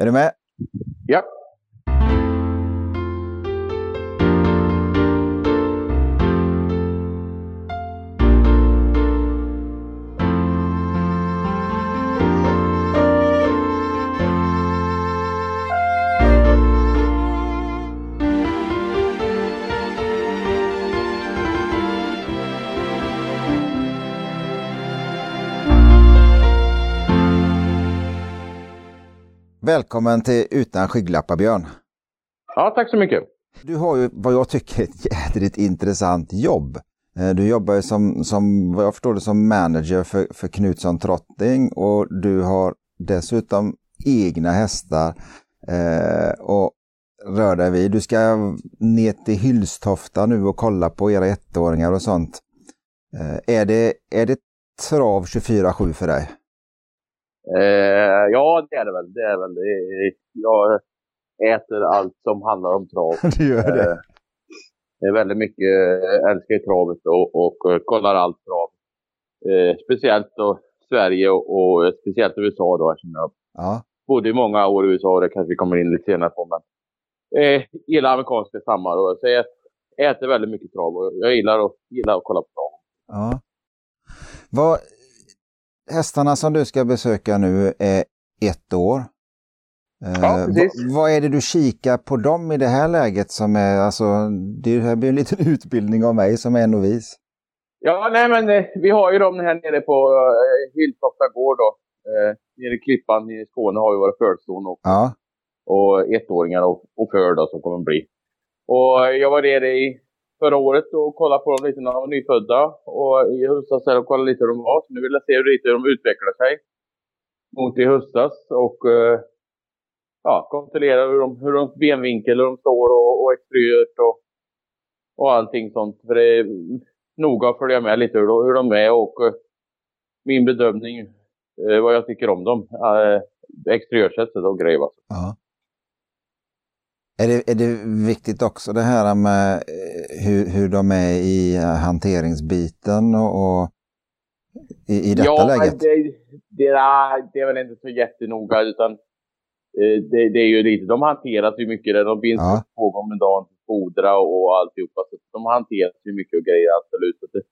Är du med? Välkommen till Utan skygglappar Björn. Ja, tack så mycket. Du har ju vad jag tycker är ett jädrigt intressant jobb. Eh, du jobbar ju som, som vad jag förstår det, som manager för, för Knutsson Trotting och du har dessutom egna hästar eh, och rör dig vid. Du ska ner till Hyllstofta nu och kolla på era ettåringar och sånt. Eh, är, det, är det trav 24-7 för dig? Eh, ja, det är det väl. Det är väl. Det jag äter allt som handlar om trav. du gör det? Eh, det är väldigt mycket, jag älskar travet och, och, och kollar allt trav. Eh, speciellt då Sverige och, och, speciellt USA då eftersom jag ja. bodde i många år i USA och det kanske vi kommer in lite senare på. Men eh, gillar amerikanska stammar och så jag äter väldigt mycket trav och jag gillar att, gillar att kolla på trav. Ja. Vad, hästarna som du ska besöka nu är ett år. Ja, eh, vad är det du kikar på dem i det här läget som är, alltså, det här blir en liten utbildning av mig som är novis. Ja, nej men eh, vi har ju dem här nere på eh, Hylltofta gård då. Eh, nere i Klippan i Skåne har vi våra födston och, ja. och ettåringar och, och för då som kommer bli. Och jag var nere i förra året och kollade på dem lite när de var nyfödda. Och i höstas och kollade lite hur de var. Så nu vill jag se hur lite de utvecklar sig mot i höstas. Och eh, ja, kontrollera hur, de, hur de benvinkel, hur de står och, och exteriört och, och allting sånt. För det är noga att följa med lite hur, de, hur de är och eh, min bedömning, eh, vad jag tycker om dem. Eh, exteriörsättet och grejer. Alltså. Är det, är det viktigt också det här med hur, hur de är i eh, hanteringsbiten och, och i, i detta ja, läget? Det, det, är, det är väl inte så jättenoga utan eh, det, det, är ju lite, de hanteras ju mycket, de binds ja. två gånger om dagen fodra och alltihopa. Så de hanteras ju mycket och grejer absolut. Så det,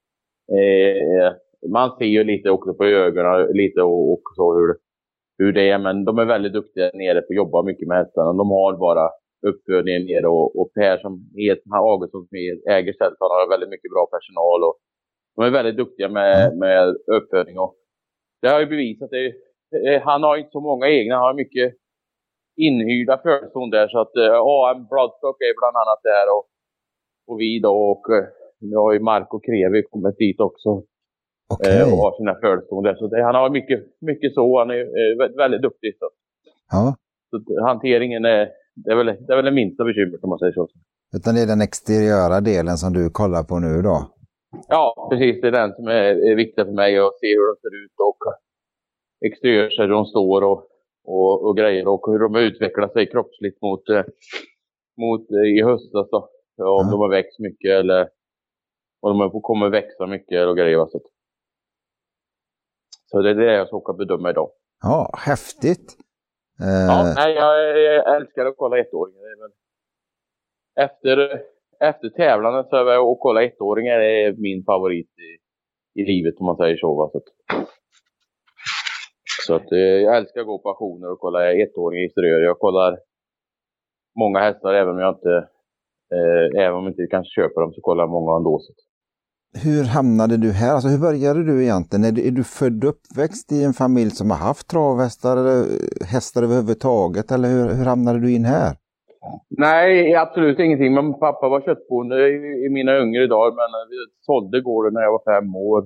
eh, man ser ju lite också på ögonen lite och, och så hur, hur det är. Men de är väldigt duktiga nere på att jobba mycket med hästarna. De har bara uppfödningen nere och, och Per som heter, Augustsson som äger stället, han har väldigt mycket bra personal och de är väldigt duktiga med, mm. med uppfödning och det har ju bevisat det. Han har inte så många egna, han har mycket inhyrda födston där så att ja, en Bloodstock är bland annat där och, och vi då och nu har ju Marco Krevi kommit dit också. Okay. och har sina födston där. Så det, han har mycket, mycket så, han är eh, väldigt duktig. Så. Ja. så hanteringen är, det är väl det, är väl det minsta bekymret om man säger så. Utan det är den exteriöra delen som du kollar på nu då? Ja, precis. Det är den som är, är viktig för mig att se hur de ser ut och exteriört hur de står och, och, och, grejer och hur de utvecklar sig kroppsligt mot, eh, mot eh, i höstas då. Om ja. de har växt mycket eller om de kommer växa mycket och grejer. Så, så det är det jag ska bedöma idag. Ja, häftigt. Ja, eh, nej, jag, jag älskar att kolla ettåringar. Efter, efter tävlandet så är det att kolla ettåringar är min favorit i, i livet om man säger så. Så, så att, eh, jag älskar att gå på auktioner och kolla ettåringar i strör. Jag kollar många hästar även om jag inte, eh, även om jag inte kanske köper dem så kollar jag många ändå. Så hur hamnade du här? Alltså, hur började du egentligen? Är du, är du född och uppväxt i en familj som har haft travhästar eller hästar överhuvudtaget? Eller hur, hur hamnade du in här? Nej, absolut ingenting. Men pappa var köttbonde i, i mina yngre dagar, men vi sålde gården när jag var fem år.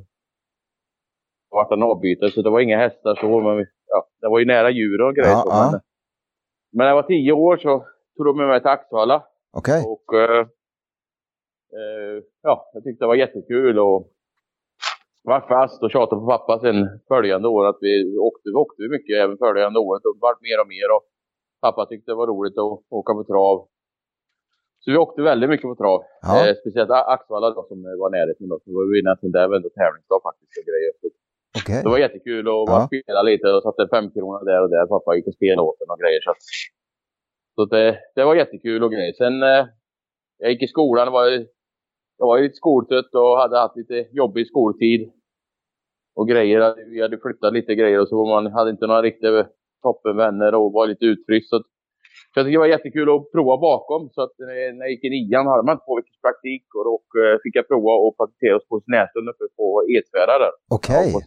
Jag vart en avbytare, så det var inga hästar så, men vi, ja, det var ju nära djur och grejer. Ja, ja. Men, men när jag var tio år så tog de med mig till Axvalla. Okej. Okay. Och eh, eh, ja, jag tyckte det var jättekul och var fast och tjatade på pappa sen följande år att vi åkte, vi åkte mycket även följande året och vart mer och mer och pappa tyckte det var roligt att åka på trav. Så vi åkte väldigt mycket på trav. Ja. Eh, speciellt Axvalla då som var närheten då. Så var vi nästan där varenda tävlingsdag faktiskt och grejer. Så Okay. Det var jättekul att ja. spela lite och satte fem kronor där och där. Pappa gick och spelade åt och grejer. Så, så det, det var jättekul och grejer. Sen eh, jag gick i skolan. Det var, jag var lite skoltrött och hade haft lite jobbig skoltid. Och grejer. Vi hade flyttat lite grejer och så man hade inte några riktiga toppenvänner och var lite utfryst. Så så jag tycker det var jättekul att prova bakom. Så att eh, när jag gick i nian hade man två veckors praktik och då eh, fick jag prova att praktisera oss på Snäsund uppe på Edsvära där. Okej. Okay. På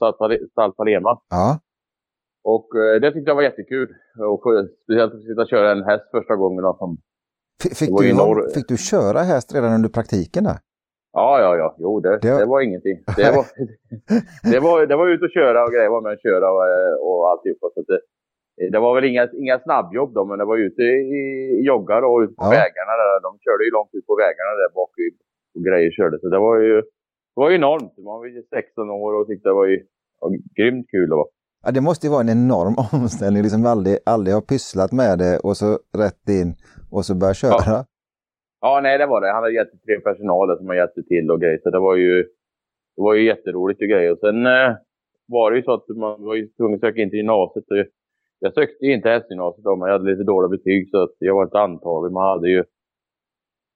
Saltalema. Ja. Och eh, det tyckte jag var jättekul. Och speciellt att sitta och köra en häst första gången. Då, som fick, du, norr... fick du köra häst redan under praktiken där? Ja, ja, ja. Jo, det, det, var... det var ingenting. Det var, det, var, det var ut och köra och grejer. var med och köra och, och alltihopa. Så det, Eh, det var väl inga, inga snabbjobb då, men det var ute i joggar och ute på ja. vägarna. Där. De körde ju långt ut på vägarna där bak och grejer körde. Så det var ju, det var ju enormt. Man var ju 16 år och tyckte det var ju var grymt kul. Då. Ja, det måste ju vara en enorm omställning. Liksom aldrig, aldrig har pysslat med det och så rätt in och så börja köra. Ja. Ja, nej det var det. Han hade jättetrevlig personal som har hjälpte till och grejer. Så det var ju, det var ju jätteroligt och grejer. Och sen eh, var det ju så att man var ju tvungen att söka in till gymnasiet. Och jag sökte inte hästgymnasiet då, men jag hade lite dåliga betyg så att jag var inte antagen. Man hade ju,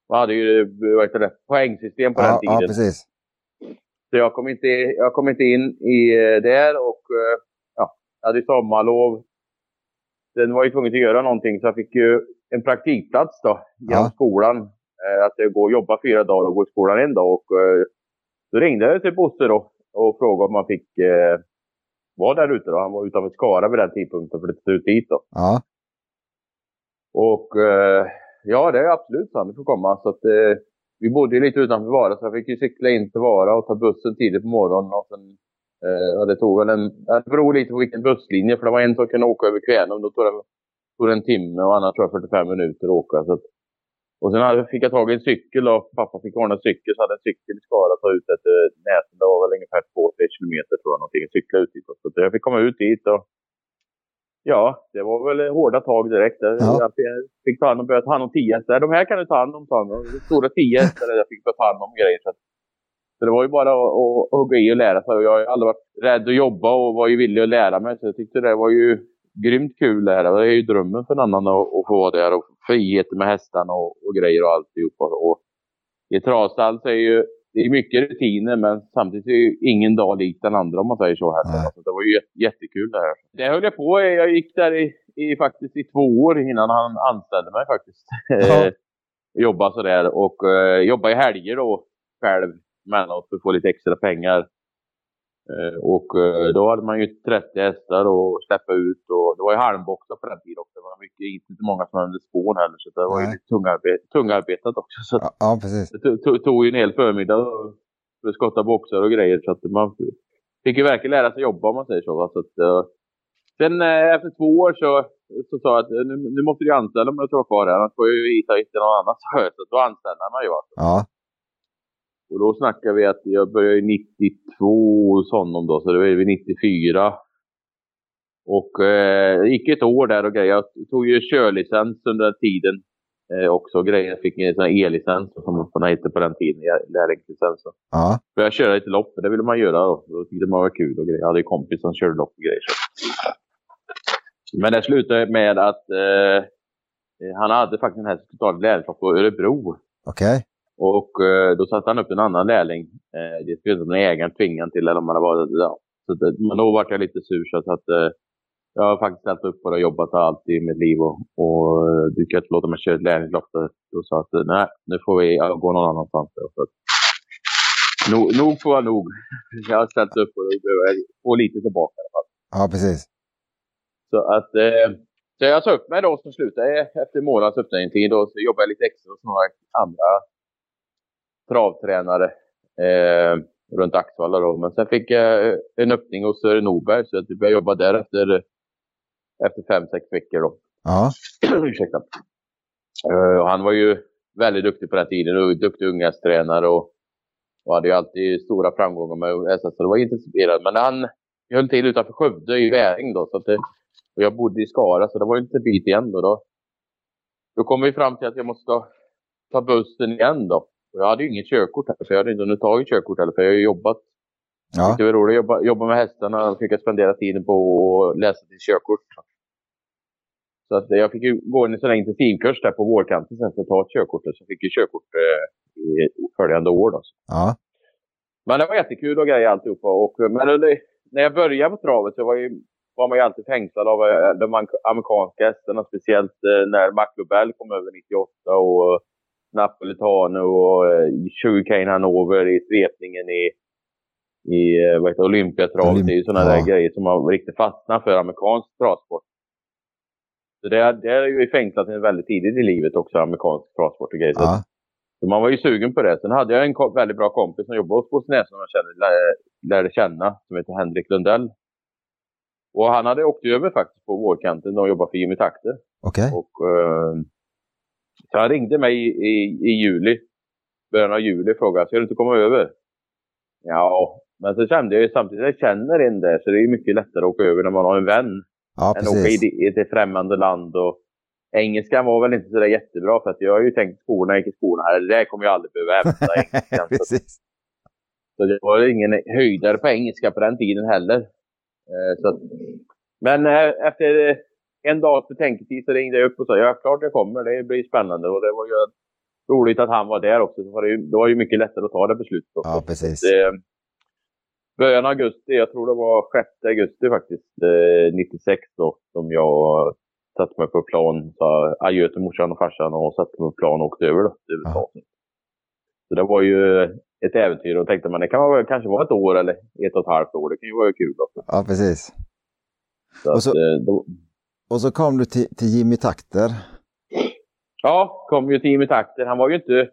man hade ju vad det, poängsystem på ja, den tiden. Ja, precis. Så jag kom inte, jag kom inte in i eh, där och eh, ja, jag hade sommarlov. Sen var jag tvungen att göra någonting så jag fick ju en praktikplats då genom ja. skolan. Eh, att jag går och jobbar fyra dagar och går i skolan en dag. Och då ringde jag till Bosse då och frågade om man fick var där ute då. Han var utanför Skara vid den tidpunkten, flyttade ut dit då. Ja. Och eh, ja, det är absolut sant. Du får komma. Så att, eh, vi bodde ju lite utanför Vara, så jag fick ju cykla in till Vara och ta bussen tidigt på morgonen. Och sen, eh, det tog väl en... Det beror lite på vilken busslinje, för det var en som kunde åka över Kvänum. Då tog det, tog det en timme och annars tror jag 45 minuter att åka. Så att, och sen fick jag tag i en cykel och pappa fick ordna en cykel. Så hade en cykel i Skara ta ut ett eh, näten. Det var väl ungefär 2-3 kilometer tror jag någonting. Cykla ut dit. Så jag fick komma ut dit och ja, det var väl hårda tag direkt. Ja. Jag fick ta hand om, börja ta hand om tio hästar. De här kan du ta hand om. Ta hand om. Stora tio hästar jag fick ta hand om grejer. Så, så det var ju bara att, att, att hugga i och lära sig. Jag har aldrig varit rädd att jobba och var ju villig att lära mig. Så jag tyckte det var ju grymt kul det här. Det är ju drömmen för en annan att, att få vara där och friheten med hästarna och, och grejer och alltihopa. Och I travstall så är ju det är mycket rutiner men samtidigt är ju ingen dag lik den andra om man säger så. Här. Så det var ju jättekul det här. Det höll jag på Jag gick där i, i, faktiskt i två år innan han anställde mig faktiskt. Ja. jobba sådär och uh, jobba i helger då själv mellanåt för att få lite extra pengar. Eh, och eh, då hade man ju 30 hästar att släppa ut och det var ju halmboxar på den tiden också. Det var mycket, inte många som hade spån heller så det var ju lite tungarbet, tungarbetat också. Så ja, ja, precis. Det tog, ju en hel förmiddag för att skotta boxar och grejer så att man fick ju verkligen lära sig jobba om man säger så. Va? så att, uh, sen efter två år så, så sa jag att nu, nu måste du anställa om jag ska vara kvar här annars får jag ju visa inte någon annan. Så då anställde man ju. Alltså. Ja. Och då snackar vi att jag började 92 hos honom då, så då är vi 94. Och eh, det gick ett år där och grejer. Jag tog ju körlicens under den tiden eh, också. Grejer. Jag fick en sån här e-licens som man hette på den tiden, lärlingslicens. Ja. Började köra lite lopp, det ville man göra då. Då tyckte man var kul och grejer. Jag hade ju kompis som körde lopp och grejer. Så. Men det slutade med att eh, han hade faktiskt en häst som skulle ta lärlingslopp på Örebro. Okej. Okay. Och eh, då satte han upp en annan lärling. Eh, det skulle inte ägaren tvingade till eller om man var ja. så det, Men då var jag lite sur så att eh, jag har faktiskt ställt upp på det och jobbat alltid i mitt liv och, och eh, du kan inte låta mig köra ett lärlingslopp. Då sa att nej, nu får vi gå någon annanstans. Så att, nog, nog får jag nog. Jag har ställt upp och få lite tillbaka i alla fall. Ja, precis. Så att eh, så jag sa upp mig då som slutade efter månads uppsägningstid och så jobbade jag lite extra hos några andra travtränare eh, runt Axvalla då. Men sen fick jag en öppning hos Sören Norberg så jag började jobba där efter, efter fem, sex veckor då. Ja. Ursäkta. Uh, han var ju väldigt duktig på den tiden och duktig unghästtränare och, och hade ju alltid stora framgångar med SS. Så det var intensifierat. Men han höll till utanför Skövde i Väring då. Så att det, och jag bodde i Skara så det var ju lite bit igen då. Då, då kom vi fram till att jag måste ta bussen igen då. Och jag hade ju inget körkort här, så jag hade inte hunnit tagit körkort heller, för jag har ju jobbat Ja. Det var roligt att jobba, jobba med hästarna och fick spendera tiden på att läsa till körkort. Så att jag fick ju gå en sån här intensivkurs där på vårkanten sen för att ta ett körkort. Så jag fick ju körkort eh, i följande år. Då. Ja. Men det var jättekul och grejer alltihopa. Och, men det, när jag började på travet så var, ju, var man ju alltid fängslad av eh, de amerikanska hästarna. Speciellt eh, när Maclobell kom över 98 och Napolitano och eh, Sugarcane Hanover i svepningen i, i vad heter, Olympiatravet. Olymp det är ju sådana ja. där grejer som har riktigt fastnat för amerikansk travsport. Så det, det är ju fängslat väldigt tidigt i livet också, amerikansk travsport och grejer. Ja. Så man var ju sugen på det. Sen hade jag en väldigt bra kompis som jobbade hos Bosse som jag kände, lärde känna, som heter Henrik Lundell. Och han hade åkt över faktiskt på vårkanten och jobbat för Jimmy Takter. Okej. Okay. Så han ringde mig i, i, i juli, början av juli och frågade, ska du inte komma över? Ja, men så kände jag ju samtidigt, jag känner en där, så det är mycket lättare att åka över när man har en vän. Ja, än att åka i, i ett främmande land och Engelskan var väl inte så jättebra för att jag har ju tänkt skolorna, gick i skolan, det kommer jag aldrig behöva hämta engelskan. Precis. Så det var ingen höjdare på engelska på den tiden heller. Eh, så men eh, efter en dags betänketid så ringde jag upp och sa ja, klart jag kommer, det blir spännande. Och det var ju roligt att han var där också. Så var det, ju, det var ju mycket lättare att ta det beslutet. Också. Ja, precis. Det, början av augusti, jag tror det var 6 augusti faktiskt, eh, 96 då, som jag satte mig på plan, sa adjö till morsan och farsan och satte mig på plan och åkte över då, till USA. Ja. Så det var ju ett äventyr och tänkte man det kan vara, kanske vara ett år eller ett och ett halvt år. Det kan ju vara kul också. Ja, precis. Så och, så, att, eh, då... och så kom du till, till Jimmy Takter. Ja, kom ju till Jimmy Takter. Han var ju inte...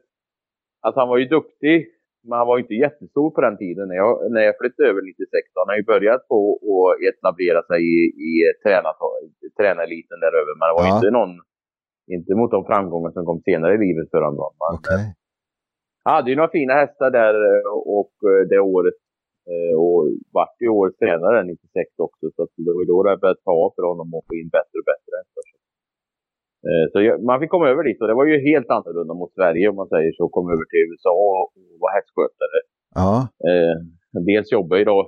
Alltså han var ju duktig men han var inte jättestor på den tiden. När jag, när jag flyttade över 96, han har ju börjat på att etablera sig i, i tränareliten där över. Men det var ja. inte någon, inte mot de framgångar som kom senare i livet för honom. Okay. Han hade ju några fina hästar där och det året. Och vart ju året senare, 96 också. Så det var då det började ta för honom att få in bättre och bättre hästar. Eh, så man fick komma över dit och det var ju helt annorlunda mot Sverige om man säger så. Kom över till USA och var hästskötare. Ja. Eh, dels jobbade jag då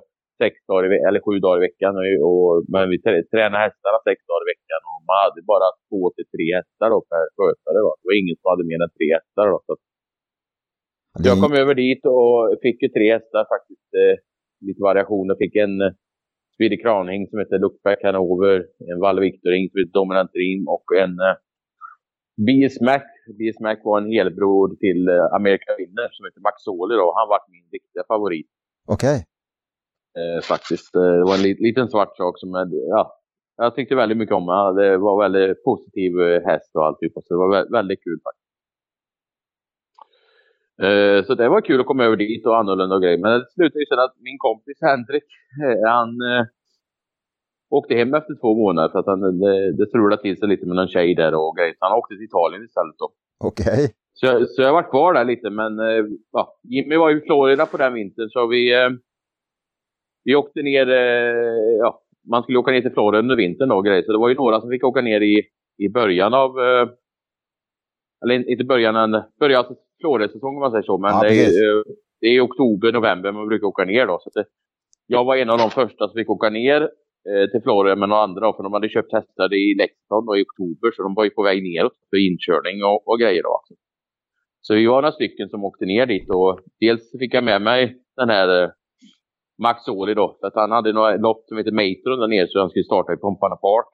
sex dagar i, eller sju dagar i veckan. Och, men vi tränade hästarna sex dagar i veckan och man hade bara två till tre hästar då per skötare. Då. Det var ingen som hade mer än tre hästar. Då, så jag kom över dit och fick ju tre hästar faktiskt. Eh, lite variationer. Fick en eh, Speedy Kranhing som heter Lookback Hanover, en Valle Victoring som heter Dominant Dream och en eh, B.S. Mac. B.S. Mac var en helbror till uh, America Winner som heter Max Soli då. Han var min riktiga favorit. Okej. Okay. Eh, faktiskt. Eh, det var en li liten svart sak som ja, jag tyckte väldigt mycket om. Det var väldigt positiv eh, häst och alltihop. Så det var vä väldigt kul faktiskt. Eh, så det var kul att komma över dit och annorlunda och grejer. Men det slutade ju sen att min kompis Henrik, eh, han eh, åkte hem efter två månader för att han, det, det strulade till sig lite med någon tjej där och grejer. Så han åkte till Italien istället då. Okej. Okay. Så, jag, så jag var kvar där lite men eh, ja, Jimmy var ju i Florida på den vintern så vi, vi åkte ner, ja, man skulle åka ner till Florida under vintern och grejer. Så det var ju några som fick åka ner i, i början av, eller inte början, början av Florida-säsongen om man säger så. Men ja, det, är, det är oktober, november man brukar åka ner då. Så det, jag var en av de första som fick åka ner Eh, till Florida med några andra. För de hade köpt hästar i Lexington i oktober. Så de var ju på väg neråt för inkörning och, och grejer. Då. Så vi var några stycken som åkte ner dit. Och dels fick jag med mig den här eh, Max Åhli då. För att han hade några lopp som heter Matron där nere. Så han skulle starta i Pompana Park.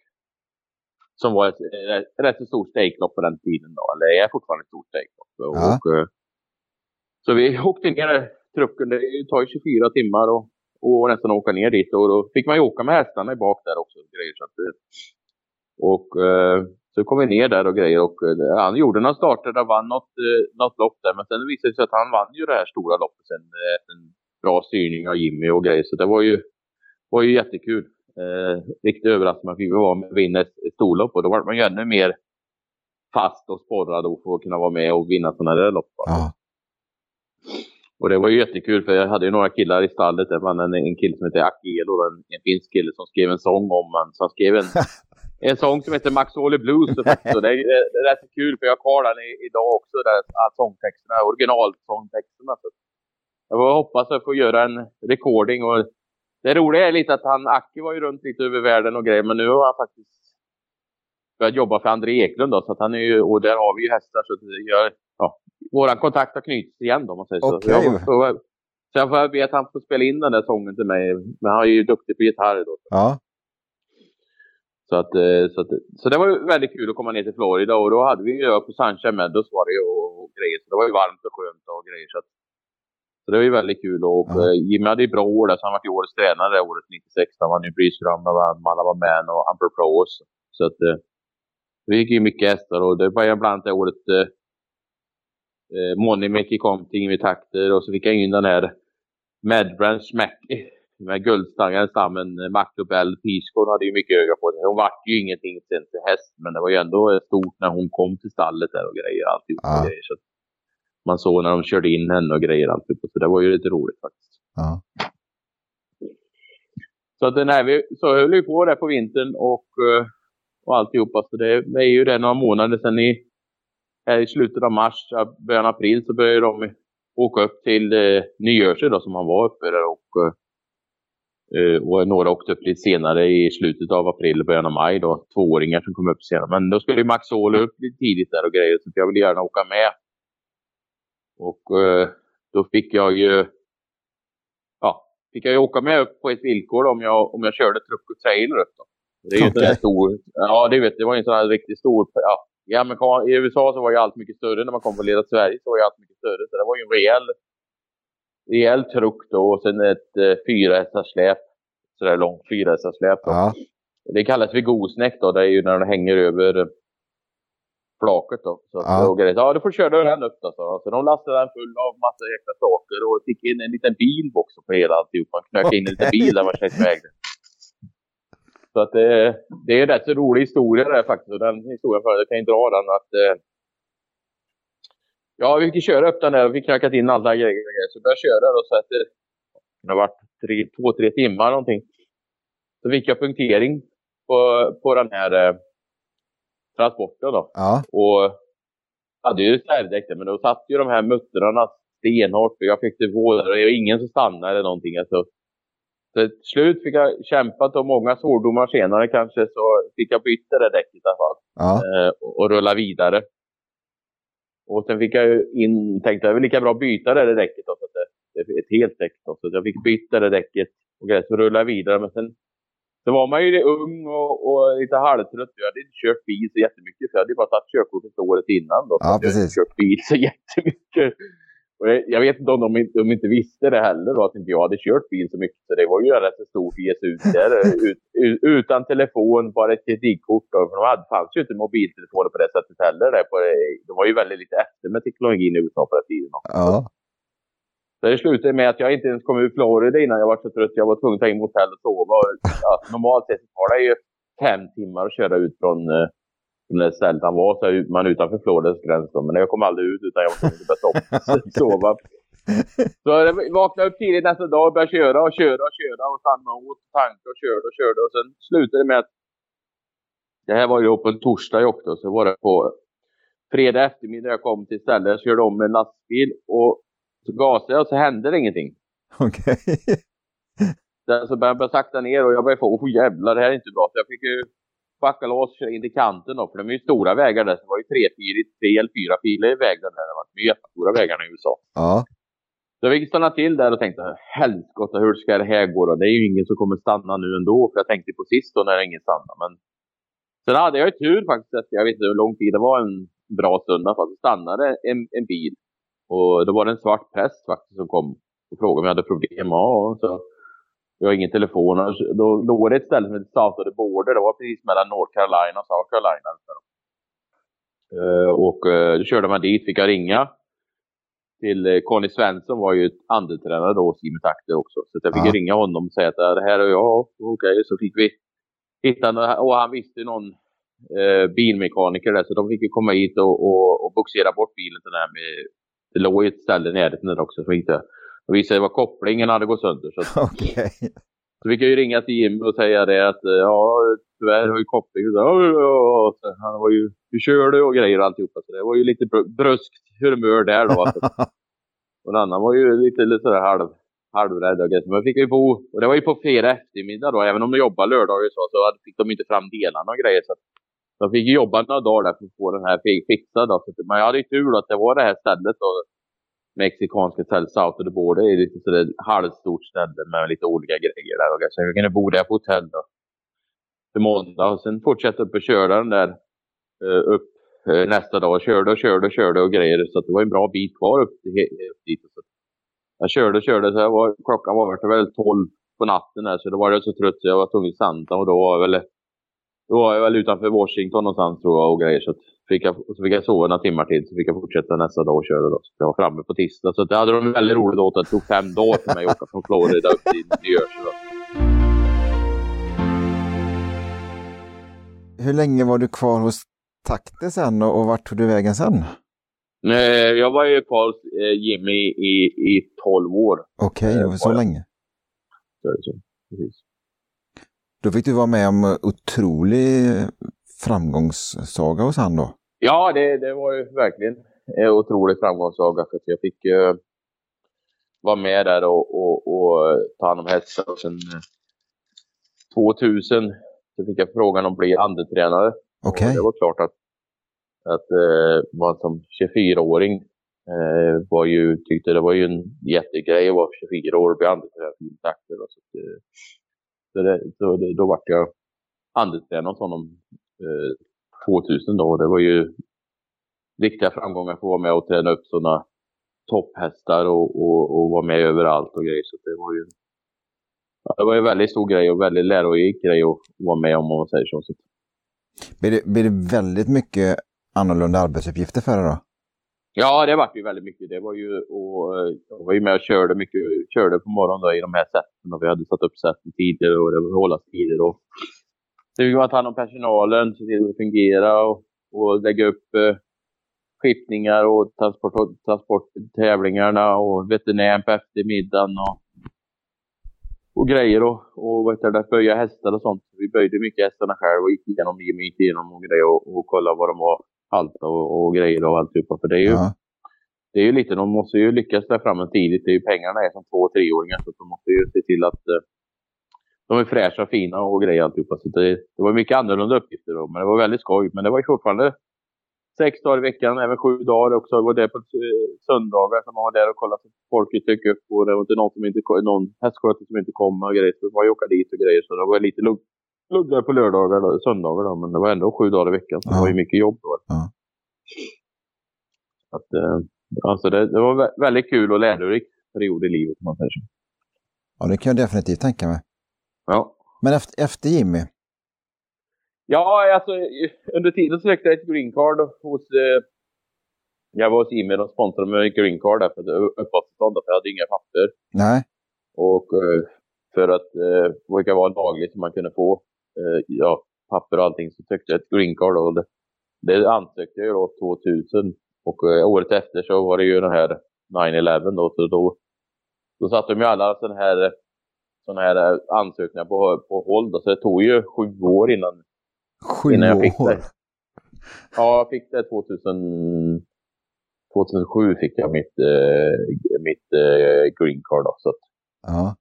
Som var ett, ett rätt så stort stakelopp på den tiden. Då. Eller är fortfarande ett stort stakelopp. Ja. Och, eh, så vi åkte ner trucken. Det tar ju 24 timmar. Och och nästan åka ner dit. Och då fick man ju åka med hästarna i bak där också. Grejer, så att, och eh, så kom vi ner där och grejer. Och, eh, han gjorde några starter där, vann något, eh, något lopp där. Men sen visade det sig att han vann ju det här stora loppet sen. Eh, en bra styrning av Jimmy och grejer. Så det var ju, var ju jättekul. Eh, riktigt överraskande. Man fick vara med och vinna ett, storlopp. Och då var man ju ännu mer fast och sporrad för att kunna vara med och vinna sådana där lopp. Ja. Och det var ju jättekul för jag hade ju några killar i stallet. Det var en, en kille som heter Akelo, en, en finsk kille som skrev en sång om man. Så han skrev en, en sång som heter Max Oli Blues. Så det, är, det är rätt kul för jag har den i, idag också, där, sångtexterna, originalsångtexterna. Så jag hoppas att få göra en recording. Och det roliga är lite att han, Aki var ju runt lite över världen och grejer, men nu har han faktiskt börjat jobba för André Eklund då, så att han är ju, och där har vi ju hästar så det gör, ja, våran kontakt har knutits igen då, om man säger så. Okay. Så, jag får, så jag får be att han får spela in den där sången till mig, men han är ju duktig på gitarr då. Ja. Så, att, eh, så, att, så det var ju väldigt kul att komma ner till Florida och då hade vi ju på Sunshine Meadows var det och, och grejer. Så det var ju varmt och skönt och grejer. Så, att, så det var ju väldigt kul. Och. Eh, Jimmy hade ju bra år där, så han var ju årets tränare det året 96. Han vann ju Breeze vann Malabar Man och Amper Pro också. Så att eh, vi gick ju mycket hästar och det var ju bland annat det året eh, Moneymaker kom till Ingrid Takter och så fick jag in den här Medbranch Mackie med guldstangaren stammen Maclobell Piscon hade ju mycket öga på det. Hon vart ju ingenting sen till häst, men det var ju ändå stort när hon kom till stallet där och grejer. Alltid ja. och grejer. Så man såg när de körde in henne och grejer. Alltid. Så det var ju lite roligt faktiskt. Ja. Så att den här, vi, så höll vi på där på vintern och, eh, och alltihopa. Så det är ju det några månader sedan i, här i slutet av mars, början av april så började de åka upp till eh, New Jersey då som han var uppe där och eh, Uh, och några åkte upp lite senare i slutet av april, början av maj då. Tvååringar som kom upp senare. Men då skulle Max Åhle upp lite tidigt där och grejer. Så jag ville gärna åka med. Och uh, då fick jag ju... Ja, fick jag ju åka med upp på ett villkor om jag, om jag körde truck och trailer upp då. Det är ju okay. en stor... Ja, det vet Det var ju en sån här riktigt stor... Ja, i, Amerikan, I USA så var ju allt mycket större. När man kom från lilla Sverige så var ju allt mycket större. Så det var ju en rejäl rejäl truck då och sen ett eh, fyra hästars släp. Sådär långt fyra hästars släp. Ja. Det kallas för gosnäck då. Det är ju när den hänger över eh, flaket då. Så ja. Och ja, du får köra den upp då. Så, så de lastade den full av massa jäkla saker och fick in en liten bil också på hela alltihopa. Knökade in en liten bil där man iväg den. Så att det, det är en rätt så rolig historia där faktiskt. Och den historien för jag kan ju dra den att eh, Ja, vi fick köra upp den där och vi knackat in alla grejer. Så började köra och så efter det har varit tre, två, tre timmar någonting. Så fick jag punktering på, på den här eh, transporten då. Ja. Och hade ju reservdäck men då satt ju de här muttrarna stenhårt. Jag fick det det var ingen som stannade eller någonting. Alltså. Så till slut fick jag kämpa och många svordomar senare kanske så fick jag byta det däcket i alla fall. Ja. Eh, och, och rulla vidare. Och sen fick jag in, tänkte jag, lika bra byta det där däcket då, så att det, är ett helt däck då. Så jag fick byta det däcket och grejer, så rullade jag vidare. Men sen så var man ju ung och, och lite halvtrött. Jag hade inte kört bil så jättemycket, för jag hade bara tagit körkortet året innan. Då, ja, precis. Jag hade inte kört bil så jättemycket. Och jag vet inte om de, de inte visste det heller, då, att inte jag hade kört bil så mycket. Så det var ju rätt så stort att ge sig ut där. Ut, utan telefon, bara ett kreditkort. Då, för de hade, fanns ju inte mobiltelefoner på det sättet heller. Där på, de var ju väldigt lite efter med teknologin i USA på den tiden. Också. Ja. Så det slutade med att jag inte ens kom ut Florida innan jag var så trött. Jag var tvungen att ta in hotell och sova. Ja, normalt sett tar det ju fem timmar att köra ut från eh, det stället han var så är man utanför Floridas gräns då. Men jag kom aldrig ut utan jag var tvungen att börja sova. Så jag vaknade upp tidigt nästa dag och började köra och köra och köra och och åt tanka och körde och körde. Och sen slutade det med att det här var ju på en torsdag också. Så var det på fredag eftermiddag jag kom till stället. Jag körde om med en lastbil och så gasade jag och så hände det ingenting. Okej. Okay. Så började jag sakta ner och jag började få, åh jävlar det här är inte bra. Så jag fick ju backa loss och köra in till kanten då, för de är ju stora vägar där. Så det var ju tre, fyra, tre eller fyra filer i vägen där. Det var de jättestora vägarna i USA. Ja. Så jag fick stanna till där och tänkte, helskotta hur ska det här gå då? Det är ju ingen som kommer stanna nu ändå. För jag tänkte på sist då när ingen stannade. Men sen hade jag ju tur faktiskt. Att jag vet inte hur lång tid det var. En bra stund i alla fall. Så stannade en, en bil. Och då var det en svart präst faktiskt som kom och frågade om jag hade problem. Ja, så jag har ingen telefon. Då låg det ett ställe som heter South Border. Det var precis mellan North Carolina och South Carolina. Uh, och uh, då körde man dit, fick jag ringa till uh, Conny Svensson var ju andetränare då hos Jimmy Takter också. Så jag fick ja. ringa honom och säga att det här är jag. Okej, okay. så fick vi hitta och han visste någon uh, bilmekaniker där så de fick ju komma hit och, och, och boxera bort bilen till den här med, det låg ett ställe i närheten också. Så inte, och visade vad kopplingen hade gått sönder. Så, okay. så vi kan ju ringa till Jimmy och säga det att ja, tyvärr har ju kopplingen... Så, ja, så, han var ju... Hur kör du och grejer och alltihopa. Så det var ju lite bruskt humör där då. Alltså. Och en annan var ju lite, lite sådär halv, halvrädd och Men fick ju bo, och det var ju på fredag eftermiddag då, även om de jobbade lördagar så, så fick de inte fram delarna och grejer. Så jag fick jobba några dagar där för att få den här fixad. Då. Men jag hade ju tur att det var det här stället då. Mexikanska stället South of the Border. Det är lite sådär halvstort ställe med lite olika grejer där. Så jag kunde bo där på hotell då. Till måndag och sen fortsätta upp och köra den där eh, upp eh, nästa dag. Körde och körde och körde och grejer. Så det var en bra bit kvar upp, upp dit. Så jag körde och körde så jag var, klockan var väl 12 på natten där, så då var jag så trött så jag var tvungen att santa och då var jag väl då var jag väl utanför Washington någonstans tror jag och grejer. Så, fick jag, så fick jag sova några timmar till så fick jag fortsätta nästa dag och köra. Då. Så jag var framme på tisdag. Så det hade de väldigt roligt åt. Det tog fem dagar för mig att åka från Florida upp till New Jersey. Då. Hur länge var du kvar hos Takte sen och, och vart tog du vägen sen? Jag var ju kvar hos eh, Jimmy i, i 12 år. Okej, okay, det var så länge. Så, precis. Då fick du vara med om otrolig framgångssaga hos han då? Ja, det, det var ju verkligen en otrolig framgångssaga för att jag fick uh, vara med där och, och, och ta hand om hästar. Och sen 2000 eh, så fick jag frågan om att bli andetränare. Okay. det var klart att, att uh, man som 24-åring uh, var ju, tyckte det var ju en jättegrej att vara 24 år och bli andetränare för Så, uh, så, det, så det, då vart jag handelstränare hos honom eh, 2000 då. Det var ju riktiga framgångar för att vara med och träna upp sådana topphästar och, och, och vara med överallt och grejer. Så det var ju det var en väldigt stor grej och väldigt lärorik grej att vara med om, om man säger så. Blir det, blir det väldigt mycket annorlunda arbetsuppgifter för dig då? Ja, det var ju väldigt mycket. Det var ju, och, eh, jag var ju med och körde mycket, körde på morgonen då, i de här sätten och vi hade satt upp sätten tider och det var hållastider. Och, så vi man ta hand om personalen, se till att det fungerar och, och lägga upp eh, skiftningar och transport, transporttävlingarna och veterinären på eftermiddagen och, och grejer och, och vet du, böja hästar och sånt. Vi böjde mycket hästarna själv och gick igenom, gick igenom och grejer och, och kollade vad de var halta och, och grejer och alltihopa. För det är ju, ja. det är ju lite, de måste ju lyckas där framme tidigt. Det är ju, pengarna är som två och treåringar så de måste ju se till att eh, de är fräscha och fina och grejer alltihopa. Så det, det var mycket annorlunda uppgifter då, men det var väldigt skoj. Men det var ju fortfarande sex dagar i veckan, även sju dagar också. Jag var där på eh, söndagar som man var där och kollade så folket dök upp och det var inte någon, som inte, någon hästskötare som inte kom och grejer. Så ju åka dit och grejer. Så det var lite lugnt pluggade på lördagar, då, söndagar då, men det var ändå sju dagar i veckan. Så ja. det var ju mycket jobb då. Ja. Att, eh, alltså det, det, var väldigt kul och lärorik period i livet om man säger så. Ja, det kan jag definitivt tänka mig. Ja. Men efter, efter Jimmy? Ja, alltså under tiden sökte jag ett green card hos... Eh, jag var hos Jimmy och sponsrade med ett green card där för uppehållstillstånd, för jag hade inga papper. Nej. Och eh, för att eh, det brukar vara lagligt som man kunde få eh, ja, papper och allting så sökte jag ett green card. Och det, det ansökte jag då 2000 och eh, året efter så var det ju den här 9-11 då. Så då, då satte de ju alla sådana här, såna här ansökningar på, på håll. Då, så det tog ju sju år innan, sju innan jag fick år. det. Ja, jag fick det 2000, 2007 fick jag mitt, eh, mitt eh, green card. Då, så att, ja.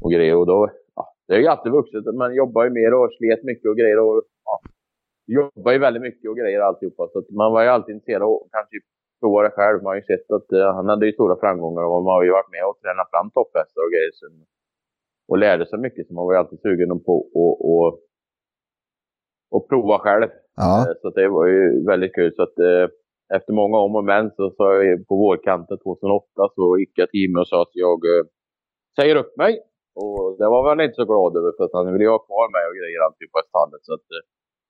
Och grejer. Och då, det är ju alltid vuxit. Man jobbar ju mer och slet mycket och grejer. Och, ja, jobbar ju väldigt mycket och grejer alltihopa. Så man var ju alltid intresserad att kanske prova det själv. Man har ju sett att uh, han hade ju stora framgångar och man har ju varit med och tränat fram topphästar och grejer. Så, och lärde sig mycket. Så man var ju alltid sugen på att och, och prova själv. Ja. Uh, så det var ju väldigt kul. Så att, uh, efter många om och men så, så på vårkanten 2008 så gick jag till Jimmy och sa att jag säger upp mig och det var han inte så glad över för att han ville ju ha kvar mig och grejer alltid på stallet. Så att, eh,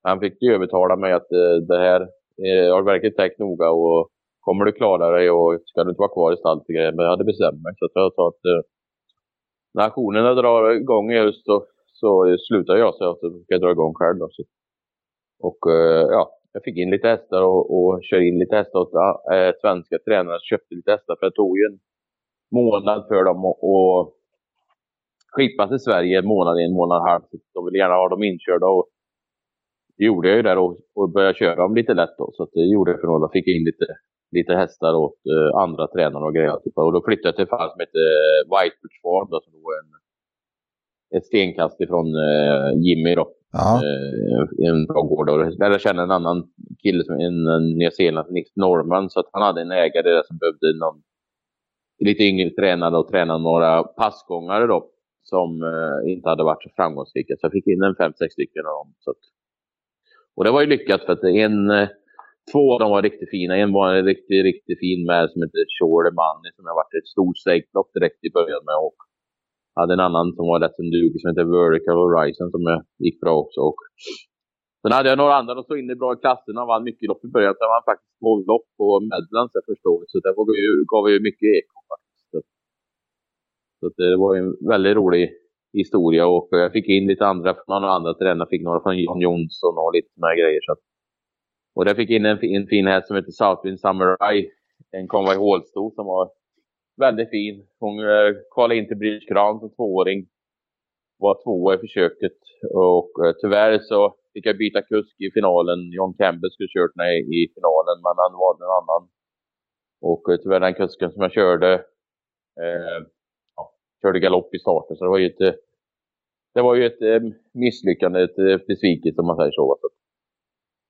han fick ju övertala mig att eh, det här eh, jag har verkligen tänkt noga och kommer du klara dig och ska du inte vara kvar i stallet och grejer. Men jag hade bestämt mig så att jag sa att eh, när aktionerna drar igång i höst så, så slutar jag så att jag ska dra igång själv. Då, så. Och eh, ja, jag fick in lite hästar och, och körde in lite hästar åt äh, svenska tränare. Köpte lite hästar för det tog ju en månad för dem att skippa till Sverige en månad, en månad och en halv. De ville gärna ha dem inkörda och det gjorde jag ju där och, och började köra dem lite lätt då. Så det gjorde jag för några. Fick in lite lite hästar åt uh, andra tränare och grejer. Typ. Och då flyttade jag till ett fall som heter Whitebridge Farm, då, som var en, ett stenkast ifrån uh, Jimmy. Då. Ja. Uh, en bra gård. Där jag kände en annan kille, som en, en Nya Zeeland, Nick Norman. Så att han hade en ägare där som behövde någon lite yngre tränare och tränade några passgångare då. Som eh, inte hade varit så framgångsrika. Så jag fick in en fem, sex stycken av dem. Så att, och det var ju lyckat för att en eh, Två av dem var riktigt fina. En var en riktigt, riktigt fin med som heter Shore Money som jag varit ett stort strejklopp direkt i början med. Och hade en annan som var rätt en duglig som heter Vertical Horizon som gick bra också. Och sen hade jag några andra som stod inne bra i klasserna och vann mycket lopp i början. Sen vann faktiskt 12 lopp på Medlands jag förstår. Så det gav ju, mycket eko det var en väldigt rolig historia och jag fick in lite andra från några andra tränare. Fick några från John Jonsson och lite sådana grejer. Så och där fick in en, en fin häst som heter Southwind Samurai. En konvoj hålsto som var väldigt fin. Hon eh, kvalade in till British Crown som tvååring. Var tvåa i försöket. Och eh, tyvärr så fick jag byta kusk i finalen. John Campbell skulle kört mig i finalen men han valde en annan. Och eh, tyvärr den kusken som jag körde eh, körde galopp i starten. Så det var ju ett, det var ju ett eh, misslyckande, ett eh, besvikelse om man säger så.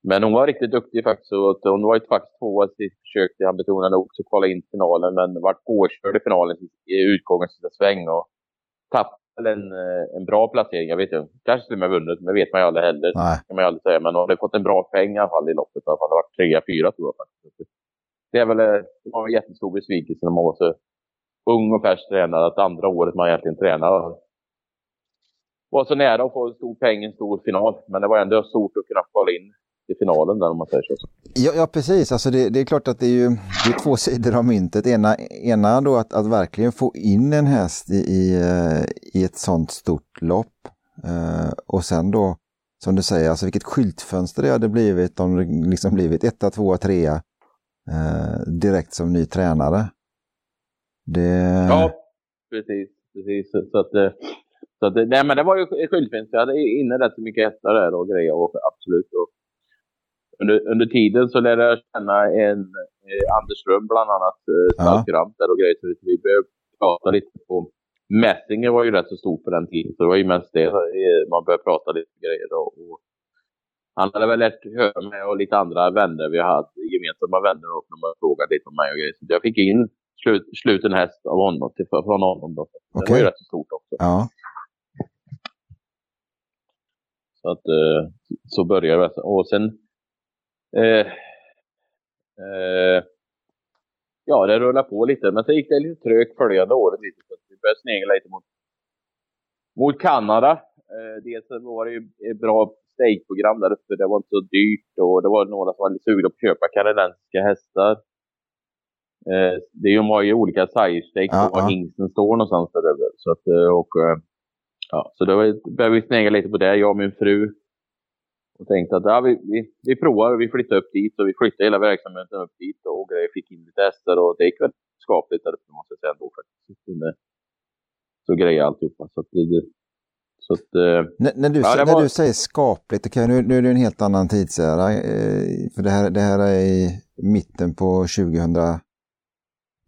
Men hon var riktigt duktig faktiskt. Så hon var ju faktiskt tvåa i sitt försök. Han betonade också kvala in till finalen. Men vart påkörd i finalen i utgången sista sväng. Och tappade en, eh, en bra placering. Jag vet inte. Kanske till och med vunnit. Men vet man ju aldrig heller. Nej. kan man ju aldrig säga. Men hon hade fått en bra peng i alla fall i loppet. Han hade varit trea, fyra tror jag faktiskt. Det, är väl, eh, det var en jättestor besvikelse när man var så ung och färsk tränare. Att andra året man egentligen tränar var så nära att få en stor peng i en stor final. Men det var ändå stort att kunna kvala in i finalen där om man säger så. Ja, ja precis. Alltså det, det, är klart att det är ju det är två sidor av myntet. Ena, ena då att, att verkligen få in en häst i, i, eh, i ett sånt stort lopp. Uh, och sen då, som du säger, alltså vilket skyltfönster det hade blivit om det liksom blivit etta, tvåa, trea uh, direkt som ny tränare. Det... Ja, precis. precis. Så att, så att, nej, men det var ju skyltfönster. Jag hade inne rätt mycket hästar där och grejer. Och absolut. Och under, under tiden så lärde jag känna en eh, Anders Ström bland annat, eh, stallkurant där och grejer. Så vi började prata lite på Messinger var ju rätt så stor på den tiden, så det var ju mest det man började prata lite grejer. Då. Och han hade väl lärt höra mig och lite andra vänner vi hade, gemensamma vänner, och de frågade lite om mig och grejer. Så jag fick in slut, sluten häst av honom, till, från honom. Då. Det okay. var ju rätt så stort också. Ja. Så att eh, så började det. Och sen Eh, eh, ja, det rullar på lite. Men så gick det lite trögt följande året. Lite, så vi började snegla lite mot, mot Kanada. Eh, dels var det ju ett bra stakeprogram där uppe. Det var inte så dyrt och det var några som var lite sugna på att köpa kanadensiska hästar. Eh, det är ju många olika stakes och var hingsten står någonstans där. Så att, eh, och, eh, ja, så då började vi snegla lite på det, jag och min fru. Och tänkte att ja, vi, vi, vi provar, vi flyttar upp dit och vi flyttar hela verksamheten upp dit och grejer. Fick in lite hästar och det gick väl skapligt där uppe måste jag säga ändå faktiskt. Så grejer alltihopa. Så att så att, eh, när, när, du, ja, när var... du säger skapligt, okay, nu, nu är det en helt annan tidsära. Eh, för det här, det här är i mitten på 2000...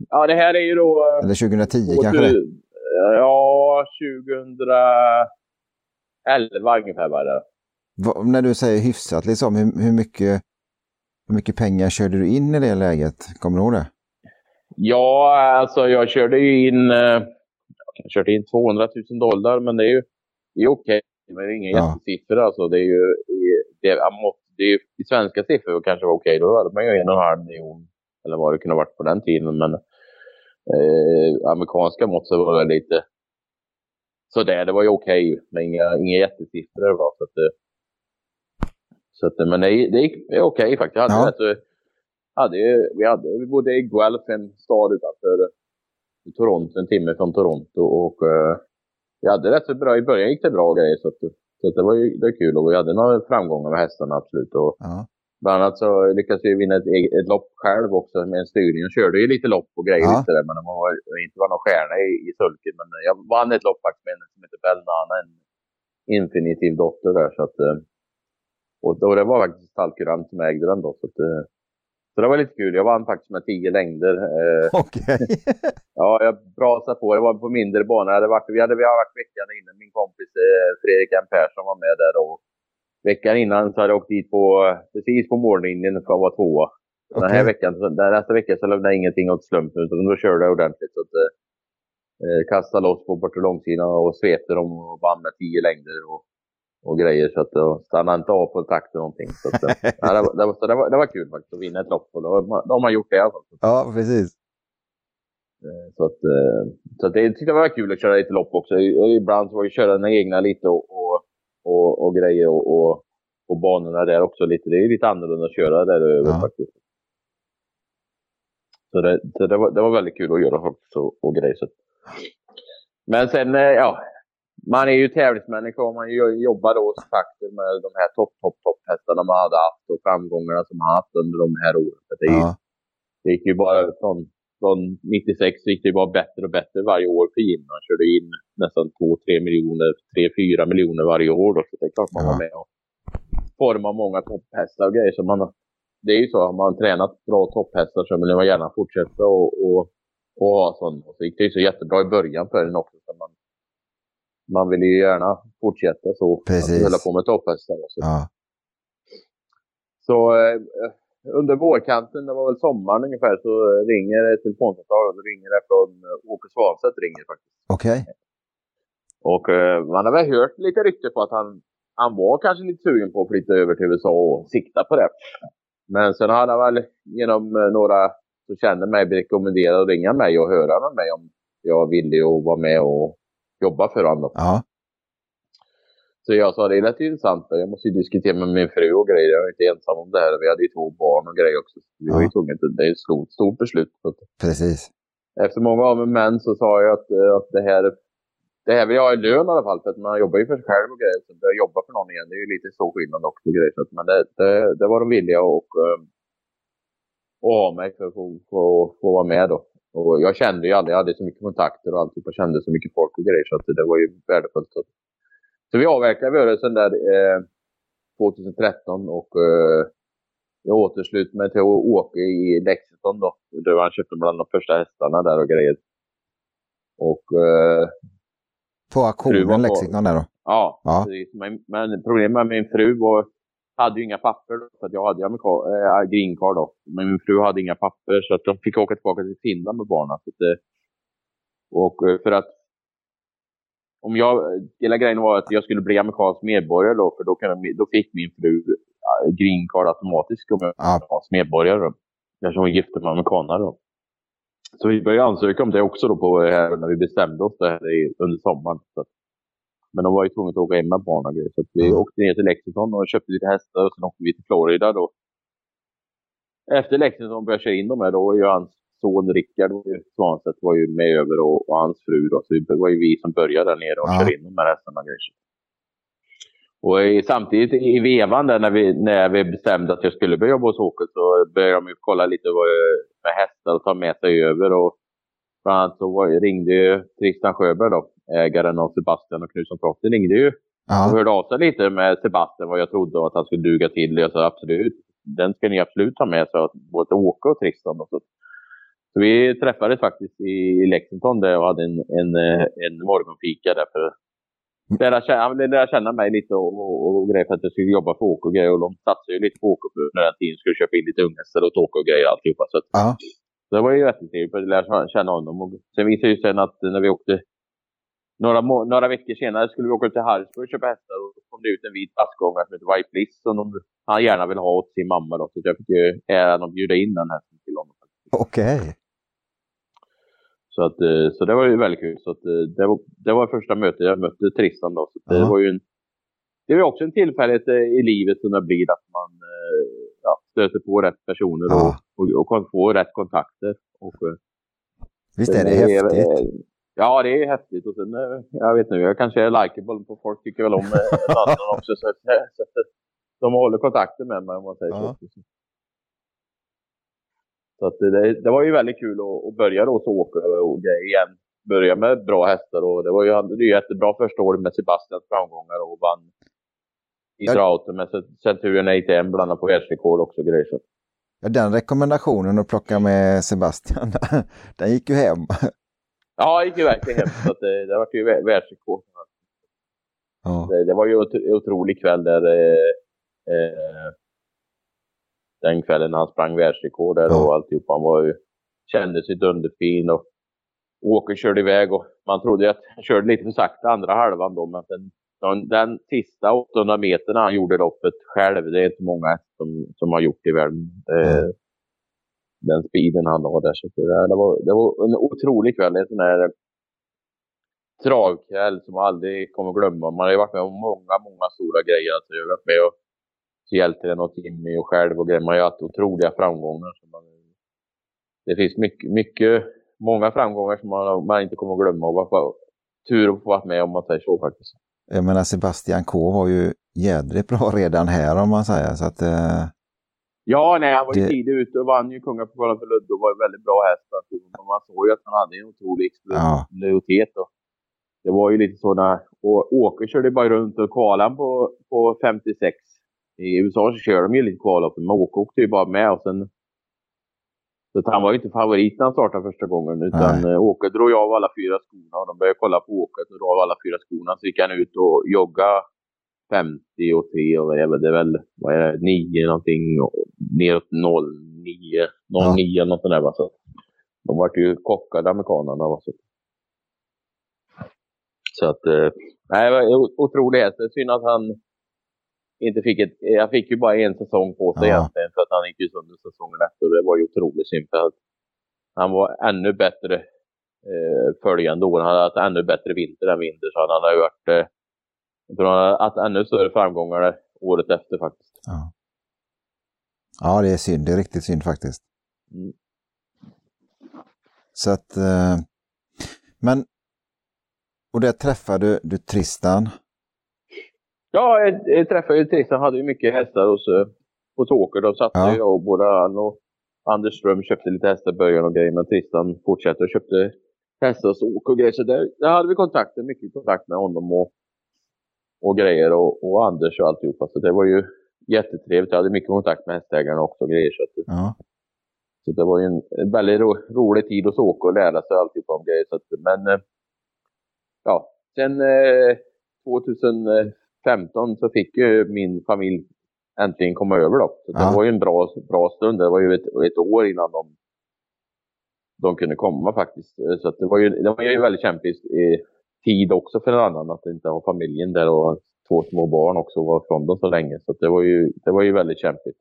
Ja, det här är ju då... Eh, Eller 2010 kanske? Du, ja, 2011 ungefär var det när du säger hyfsat, liksom, hur, hur, mycket, hur mycket pengar körde du in i det läget? Kommer du ihåg det? Ja, alltså jag körde ju in, eh, jag körde in 200 000 dollar, men det är ju det är okej. Det är inga ja. jättesiffror alltså. Det är ju, det, det är, i svenska siffror kanske var okej. Då hade man ju en och en halv miljon, eller vad det kunde ha varit på den tiden. Men eh, amerikanska mått så var det lite sådär. Det var ju okej, men inga, inga jättesiffror. Va? Så att, så att, men det, det gick okej okay, faktiskt. Jag hade ja. rätt, hade, vi, hade, vi bodde i Guelph, en stad utanför Toronto, en timme från Toronto. Och uh, vi hade rätt så bra, i början gick det bra grejer. Så, att, så att det var ju det var kul och vi hade några framgångar med hästarna absolut. Och, ja. Bland annat så lyckades vi vinna ett, ett lopp själv också med en styrning. Jag körde ju lite lopp och grejer ja. lite där, men det var inte var någon stjärna i, i sulken. Men jag vann ett lopp faktiskt med en som heter Belnana, en infinitiv dotter där. Så att, uh, och då det var faktiskt Stalkurant som ägde den då. Så att, eh, Så det var lite kul. Jag vann faktiskt med tio längder. Eh, Okej. Okay. ja, jag brasade på. Det var på mindre bana. Varit, vi, hade, vi har varit veckan innan. Min kompis eh, Fredrik M. Persson var med där. Och veckan innan så hade jag åkt dit på, precis på mållinjen för att vara tvåa. Okay. Den här veckan, nästa vecka så lämnade jag ingenting åt slumpen. Utan då körde jag ordentligt. Så att, eh, eh kastade loss på bortre långsidan och svepte dem och vann med tio längder. Och, och grejer. Så att jag stannade inte av på takt eller någonting. Så, att, ja, det, var, det, var, det, var, det var kul faktiskt att vinna ett lopp. Och då, då har man gjort det i alla fall. Ja, precis. Eh, så, att, eh, så att det tyckte jag var kul att köra lite lopp också. Ibland så var det köra den egna lite och, och, och, och grejer och, och, och banorna där också lite. Det är lite annorlunda att köra där över ja. faktiskt. Så, det, så det, var, det var väldigt kul att göra faktiskt och, och grejer. Så. Men sen, eh, ja, man är ju tävlingsmänniska och man jobbar då faktiskt med de här topp, topp, topphästarna man hade haft och framgångarna som man haft under de här åren. Det, ja. det gick ju bara från, från 96 gick det bara bättre och bättre varje år för Jim. Han körde in nästan 2-3 miljoner, 3-4 miljoner varje år. Då, så det är klart man ja. var med och formade många topphästar och grejer. Så man, det är ju så, har man tränat bra topphästar så vill man gärna fortsätta och, och, och ha sådana. Och så gick det ju så jättebra i början för en också. Så man, man vill ju gärna fortsätta så. Precis. Att hålla på med topphästar. Så, ja. så eh, under vårkanten, det var väl sommaren ungefär, så ringer ett telefonsamtal. Det ringer det från eh, Åke Svanstedt ringer faktiskt. Okej. Okay. Och eh, man har väl hört lite rykte på att han, han var kanske lite sugen på att flytta över till USA och sikta på det. Men sen hade han väl genom eh, några som känner mig rekommenderat att ringa mig och höra med mig om jag ville att vara med och jobba för honom. Ja. Så jag sa det lät intressant. Jag måste ju diskutera med min fru och grejer. Jag är inte ensam om det här. Vi hade ju två barn och grejer också. Vi var ju tvungna till, det är ett stort, stort beslut. Precis. Efter många år med män så sa jag att, eh, att det här det här vill jag ha i lön i alla fall. För att man jobbar ju för sig själv och grejer. Så att jobba för någon igen, det är ju lite så skillnad också. Grejer. Så att, men det, det, det var de villiga och, och, och ha mig för att få, få, få vara med då. Och jag kände ju aldrig, jag hade så mycket kontakter och alltid och kände så mycket folk och grejer så att det var ju värdefullt. Så vi avverkade rörelsen där eh, 2013 och eh, jag återslöt mig till att åka i Lexington då. Där han köpte bland de första hästarna där och grejer. Och... Eh, på auktionen Lexington där då? Ja, ja. Men, men problemet med min fru var hade ju inga papper då, för jag hade amerika, äh, green card då. Men min fru hade inga papper så att de fick åka tillbaka till Finland med barnen. Att, och eh, för att om jag, hela grejen var att jag skulle bli amerikansk medborgare då, för då, kunde, då fick min fru green card automatiskt om jag var amerikansk medborgare. Då. Eftersom hon gifte med amerikanare då. Så vi började ansöka om det också då på, här, när vi bestämde oss det här under sommaren. Så men de var ju tvungna att åka hem med barn och grejer. Så vi mm. åkte ner till Lexington och köpte lite hästar och sen åkte vi till Florida då. Efter Lexington började köra in dem här då ju hans son Rickard Svanstedt var ju med över och, och, hans fru då. Så det var ju vi som började där nere och ja. körde in de här hästarna och. Och i, samtidigt i vevan där när vi, när vi bestämde att jag skulle börja jobba hos Åke så började de ju kolla lite med hästar och ta med sig över. Och bland annat så var, ringde ju Tristan Sjöberg då ägaren av Sebastian och Knutsson Proffs ringde ju ja. och hörde av sig lite med Sebastian vad jag trodde att han skulle duga till. Jag sa absolut, den ska ni absolut ta med. Så både Åke och Tristan. Och så. Så vi träffades faktiskt i Lexington där och hade en, en, en morgonfika där för lära känna, han ville lära känna mig lite och, och, och grejer för att jag skulle jobba för Åke och grejer. Och de satsade ju lite på Åke när den tiden. Skulle köpa in lite unghästar och Åke och grejer alltihopa. Så, ja. så det var ju jättetrevligt att lära känna honom. Och sen visade det sig att när vi åkte några, några veckor senare skulle vi åka till Harrisburg och köpa hästar och då kom det ut en vit passgångare som heter White Bliss som de, han gärna ville ha åt sin mamma. Då, så jag fick ju äran att bjuda in den hästen till honom. Okej. Okay. Så, att, eh, så det var ju väldigt kul. Så att, eh, det, var, det var första mötet jag mötte Tristan. Då, så det, -huh. var ju en, det var också en tillfällighet eh, i livet som det blir att man ja, stöter på rätt personer och, och, och får rätt kontakter. Och, Visst är det, det häftigt? Ja, det är häftigt. Och sen, jag vet nu, jag kanske är likeable på folk tycker väl om London också. Så, så, så, de håller kontakten med mig om man säger ja. så. Så att det, det, var ju väldigt kul att, att börja då så åka och igen. Börja med bra hästar och det var ju, det ju jättebra första året med Sebastians framgångar och vann i ja. Draughten med Centurion ATM bland annat på världsrekord också grejer. Så. Den rekommendationen att plocka med Sebastian, den gick ju hem. Ja, det gick ju verkligen hem. Så det, det var ju världsrekord. Ja. Det, det, var ju en otrolig kväll där. Eh, eh, den kvällen när han sprang världsrekord där och alltihop. Han var ju, kände sig dunderfin och Åker körde iväg och man trodde att han körde lite för sakta andra halvan då. Men den, den, den sista 800 meterna han gjorde loppet själv, det är inte många som, som har gjort i världen. Mm. den speeden han har där. Så det, det, var, det var en otrolig kväll. En sån här travkväll som man aldrig kommer glömma. Man har ju varit med om många, många stora grejer. Alltså, jag har varit med och Hjeltren och Timmy och själv och grejer. Man har ju haft otroliga framgångar. Det finns mycket, mycket, många framgångar som man, man inte kommer att glömma. Och var tur att få vara med om man säger så faktiskt. Jag menar Sebastian K var ju jädrigt bra redan här om man säger. Så att, eh... Ja, nej, han var ju det... tidigt ute och vann ju kungapokalen för Ludde och var en väldigt bra häst. Man såg ju att han hade en otrolig explosivitet. Ja. Det var ju lite sådana... Och Åke körde bara runt och kvalade på, på 56. I USA så kör de ju lite kvallopp, men Åke åkte ju bara med och sen... Så han var ju inte favorit när han startade första gången. Utan Nej. Åke drog ju av alla fyra skorna och de började kolla på Åke. Så drog av alla fyra skorna. Så gick han ut och joggade 50 och 3 och vad det är väl, vad är det, 9 någonting. Neråt 09, 09 ja. något sånt där. Va? Så de vart ju kockade amerikanerna. Va? Så. Så att, eh, nej, det var otroligt. Synd att han inte fick ett, jag fick ju bara en säsong på sig ja. egentligen för att han gick ju sönder säsongen efter. Det var ju otroligt synd för att han var ännu bättre eh, följande år. Han hade haft ännu bättre vinter än vinter så han hade varit, eh, jag tror han hade haft ännu större framgångar året efter faktiskt. Ja, ja det är synd. Det är riktigt synd faktiskt. Mm. Så att, eh, men och där träffade du Tristan? Ja, jag, jag träffade ju Tristan. hade ju mycket hästar hos, eh, hos Åker. Då satt ja. jag och både han och Anders Ström köpte lite hästar i början och grejer. Men Tristan fortsatte och köpte hästar hos Åker och grejer. Så där, där hade vi kontakter, mycket kontakt med honom och, och grejer och, och Anders och alltihopa. Så det var ju jättetrevligt. Jag hade mycket kontakt med hästägarna också och grejer. Så, ja. så det var ju en, en väldigt ro, rolig tid hos Åker och lära sig alltihopa om grejer. Så att, men eh, ja, sen eh, 2015 så fick ju min familj äntligen komma över då. Så ja. Det var ju en bra, bra stund. Det var ju ett, ett år innan de, de kunde komma faktiskt. Så det var ju, det var ju väldigt kämpig tid också för en annan att inte ha familjen där och två små barn också var från dem så länge. Så det var ju, det var ju väldigt kämpigt.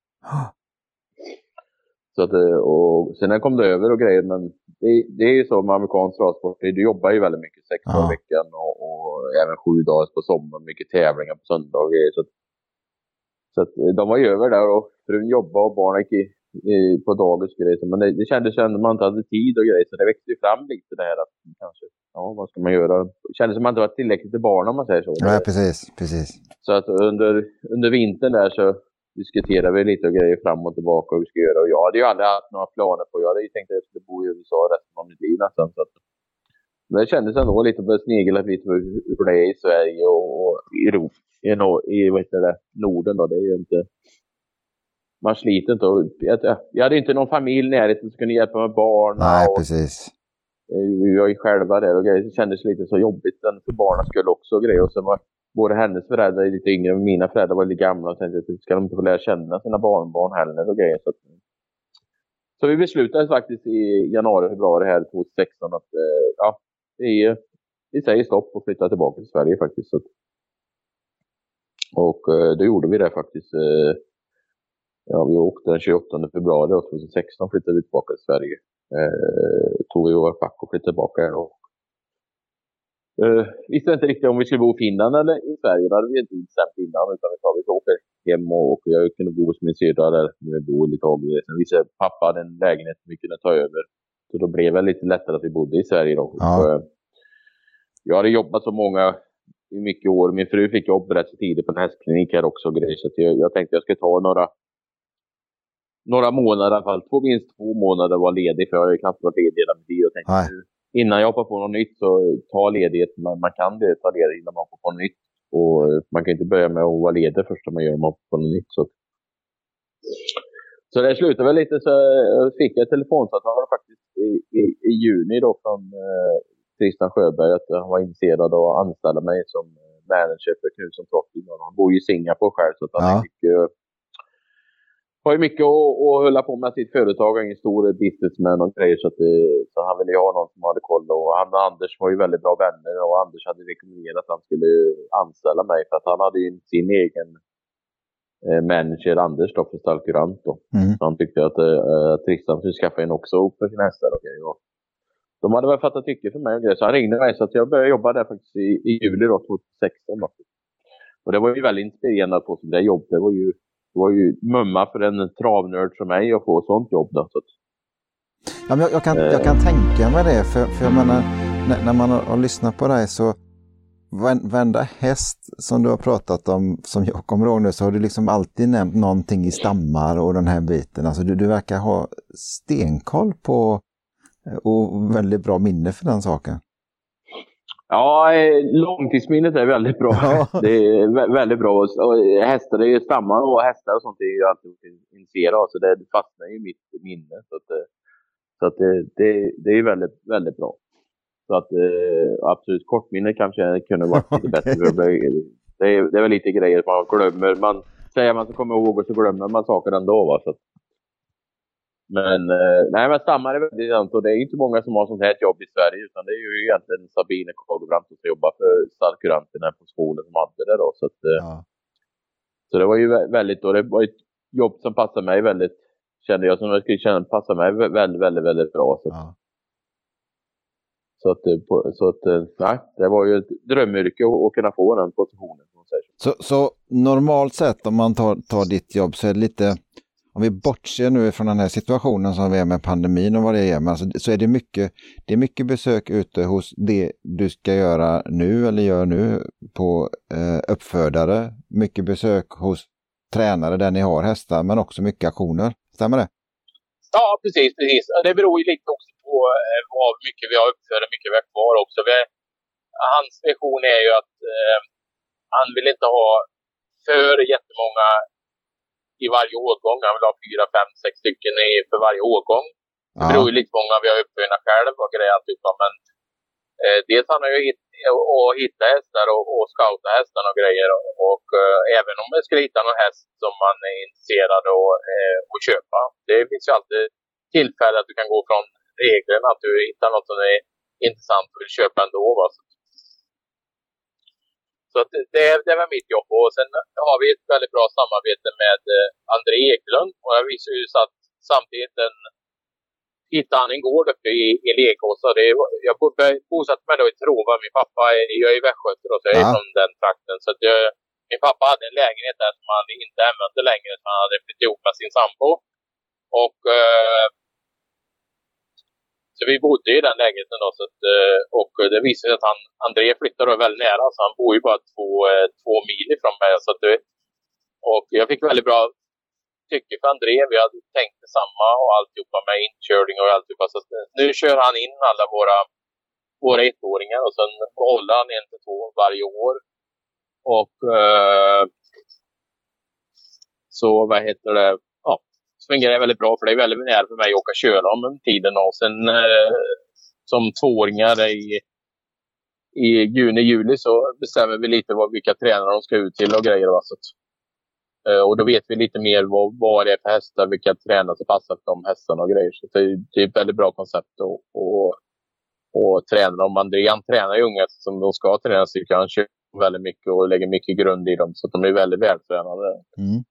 Så att, eh, och sen kom det över och grejer, men det, det är ju så med amerikansk travsport. Du jobbar ju väldigt mycket, sex dagar i veckan och, och, även sju dagar på sommaren. Mycket tävlingar på söndagar. Så, att, så att eh, de var ju över där och frun jobbade och barnen gick i, i, på dagis och grejer. Men det, det kändes som att man inte hade tid och grejer. Så det växte ju fram lite det här att kanske, ja vad ska man göra? Det kändes som att man inte var tillräckligt till barn om man säger så. Ja, precis, precis. Så att under, under vintern där så diskuterade vi lite och grejer fram och tillbaka hur vi ska göra. Och jag hade ju aldrig haft några planer på. Jag hade ju tänkt att jag skulle bo i USA resten av mitt liv nästan. Så att, men det kändes ändå lite på snegla lite på hur det är i Sverige och, och i, i, i vad heter det, Norden. Då. Det är ju inte... Man sliter inte. Och, jag, jag hade inte någon familj närheten som kunde hjälpa med barn. Nej, och, precis. Vi var ju själva där och grejer. Det kändes lite så jobbigt för barnens skull också och grejer. Och sen var, både hennes föräldrar är lite yngre och mina föräldrar var lite gamla och tänkte att ska de inte få lära känna sina barnbarn heller och grejer. Så, att, eh, så vi beslutade faktiskt i januari, februari här 2016 att eh, ja, vi, vi säger stopp och flyttar tillbaka till Sverige faktiskt. Så, och eh, då gjorde vi det faktiskt. Ja, vi åkte den 28 februari 2016 flyttade vi tillbaka till Sverige. Eh, tog vi våra pack och flyttade tillbaka och Uh, visste inte riktigt om vi skulle bo i Finland eller i Sverige. Det hade vi inte bestämt innan. Utan vi sa vi åker hem och, och jag kunde bo hos min syrra där vi bor lite tag. Sen visade pappa hade en lägenhet som vi kunde ta över. Så då blev det lite lättare att vi bodde i Sverige då. Ja. Och, uh, jag hade jobbat så många i mycket år. Min fru fick jobb rätt så tidigt på en hästklinik här också. Och grejer, så jag, jag tänkte jag skulle ta några några månader i alla fall. Två, minst två månader var ledig för jag har ju knappt varit ledig hela mitt liv. Och tänkte, innan jag hoppar på något nytt så ta ledighet. Man, man kan det, ta ledighet innan man hoppar på något nytt. Och man kan inte börja med att vara ledig först om man gör man hoppar på något nytt. Så, Så det slutade väl lite så jag fick jag ett telefonsamtal faktiskt i, i, i, juni då från eh, Christian Sjöberg att han var intresserad av att anställa mig som manager för Knutsson Trotting. Han bor ju i Singapore själv så att han ja. är mycket har ju mycket att, att hålla på med sitt företag. Han är en stor businessman och grejer så, att, så han ville ju ha någon som hade koll. Och han och Anders var ju väldigt bra vänner och Anders hade rekommenderat att han skulle anställa mig för att han hade ju sin egen eh, manager Anders då för Stalkurant då. Mm. Så han tyckte att, eh, Tristan skulle skaffa en också för sin hästar och grejer. De hade väl fattat tycke för mig och grejer så han ringde mig så att jag började jobba där faktiskt i, i juli då, 2016. Då. Och det var ju väldigt inspirerande att få där jobb. Det var ju det var ju mumma för en travnörd som mig att få sånt jobb. Då, så ja, men jag, jag kan, eh. jag kan tänka mig det, för, för jag menar, när, när man har, har, lyssnat på dig så varenda häst som du har pratat om, som jag kommer ihåg nu, så har du liksom alltid nämnt någonting i stammar och den här biten. Alltså du, du verkar ha stenkoll på och väldigt bra minne för den saken. Ja, eh, långtidsminnet är väldigt bra. Ja. Det är väldigt bra. Och hästar, är ju stammar och hästar och sånt är ju alltid intresserad av. Så det fastnar ju i mitt minne. Så, att, eh, så att det, det, det är väldigt, väldigt bra. Så att eh, absolut, kortminne kanske kunde varit lite bättre. Det är, det är väl lite grejer man glömmer. Man säger man så kommer ihåg och så glömmer man saker ändå. Va? Så att, men, eh, nej, men stammar är väldigt intressant och det är inte många som har sånt här jobb i Sverige utan det är ju egentligen Sabine Kagebrant som jobbar för Starkuranten på skolan som hade det då. Så, att, eh, ja. så det var ju väldigt, och det var ett jobb som passade mig väldigt, kände jag som jag skulle känna passade mig väldigt, väldigt, väldigt bra. Så, ja. så att, eh, så att nej, det var ju ett drömyrke att, att kunna få den positionen. Så, så normalt sett om man tar, tar ditt jobb så är det lite om vi bortser nu från den här situationen som vi är med pandemin och vad det är, men alltså, så är det mycket, det är mycket besök ute hos det du ska göra nu eller gör nu på eh, uppfödare, mycket besök hos tränare där ni har hästar, men också mycket aktioner. Stämmer det? Ja, precis, precis. Det beror ju lite också på eh, hur mycket vi har uppfödare, mycket vi har kvar också. Vi, hans vision är ju att eh, han vill inte ha för jättemånga i varje årgång. Han vill ha fyra, fem, sex stycken i, för varje årgång. Det beror ju lite på många vi har uppfunnit själv och grejer alltihopa. Men eh, dels handlar det ju att hitta hästar och, och scouta hästarna och grejer. Och, och eh, även om man skulle hitta någon häst som man är intresserad av eh, att köpa. Det finns ju alltid tillfälle att du kan gå från reglerna, att du hittar något som är intressant och vill köpa ändå. Va? Så så att det, det väl mitt jobb. Och sen har vi ett väldigt bra samarbete med eh, André Eklund. Och jag visar ju så att samtidigt en, hittade han en gård uppe i, i Lekåsa. Det, jag bosatte mig då i Trova. Min pappa är, jag är västgöte så jag är ja. från den trakten. Så jag, min pappa hade en lägenhet där som han inte använde längre. Så han hade flyttat ihop med sin sambo. Och eh, så vi bodde i den lägenheten då, så att, eh, och det visade sig att han, André flyttade väldigt nära, så han bor ju bara två, eh, två mil ifrån mig. Så att, och jag fick väldigt bra tycke för André. Vi hade tänkt detsamma och alltihopa med inkörning och alltihopa. Så att, eh, nu kör han in alla våra, våra ettåringar och sen behåller han en till två varje år. Och eh, så vad heter det? Fungerar väldigt bra för det är väldigt nära för mig att åka och köra om tiden. Och sen eh, som tvååringar i, i juni, juli så bestämmer vi lite vad, vilka tränare de ska ut till och grejer. Va? Så att, eh, och då vet vi lite mer vad, vad det är för hästar, vilka tränare som passar för de hästarna och grejer. Så det, det är ett väldigt bra koncept att och, och träna dem. Andrean tränar ju unga som de ska träna så kan han köra väldigt mycket och lägger mycket grund i dem så de är väldigt vältränade. Mm.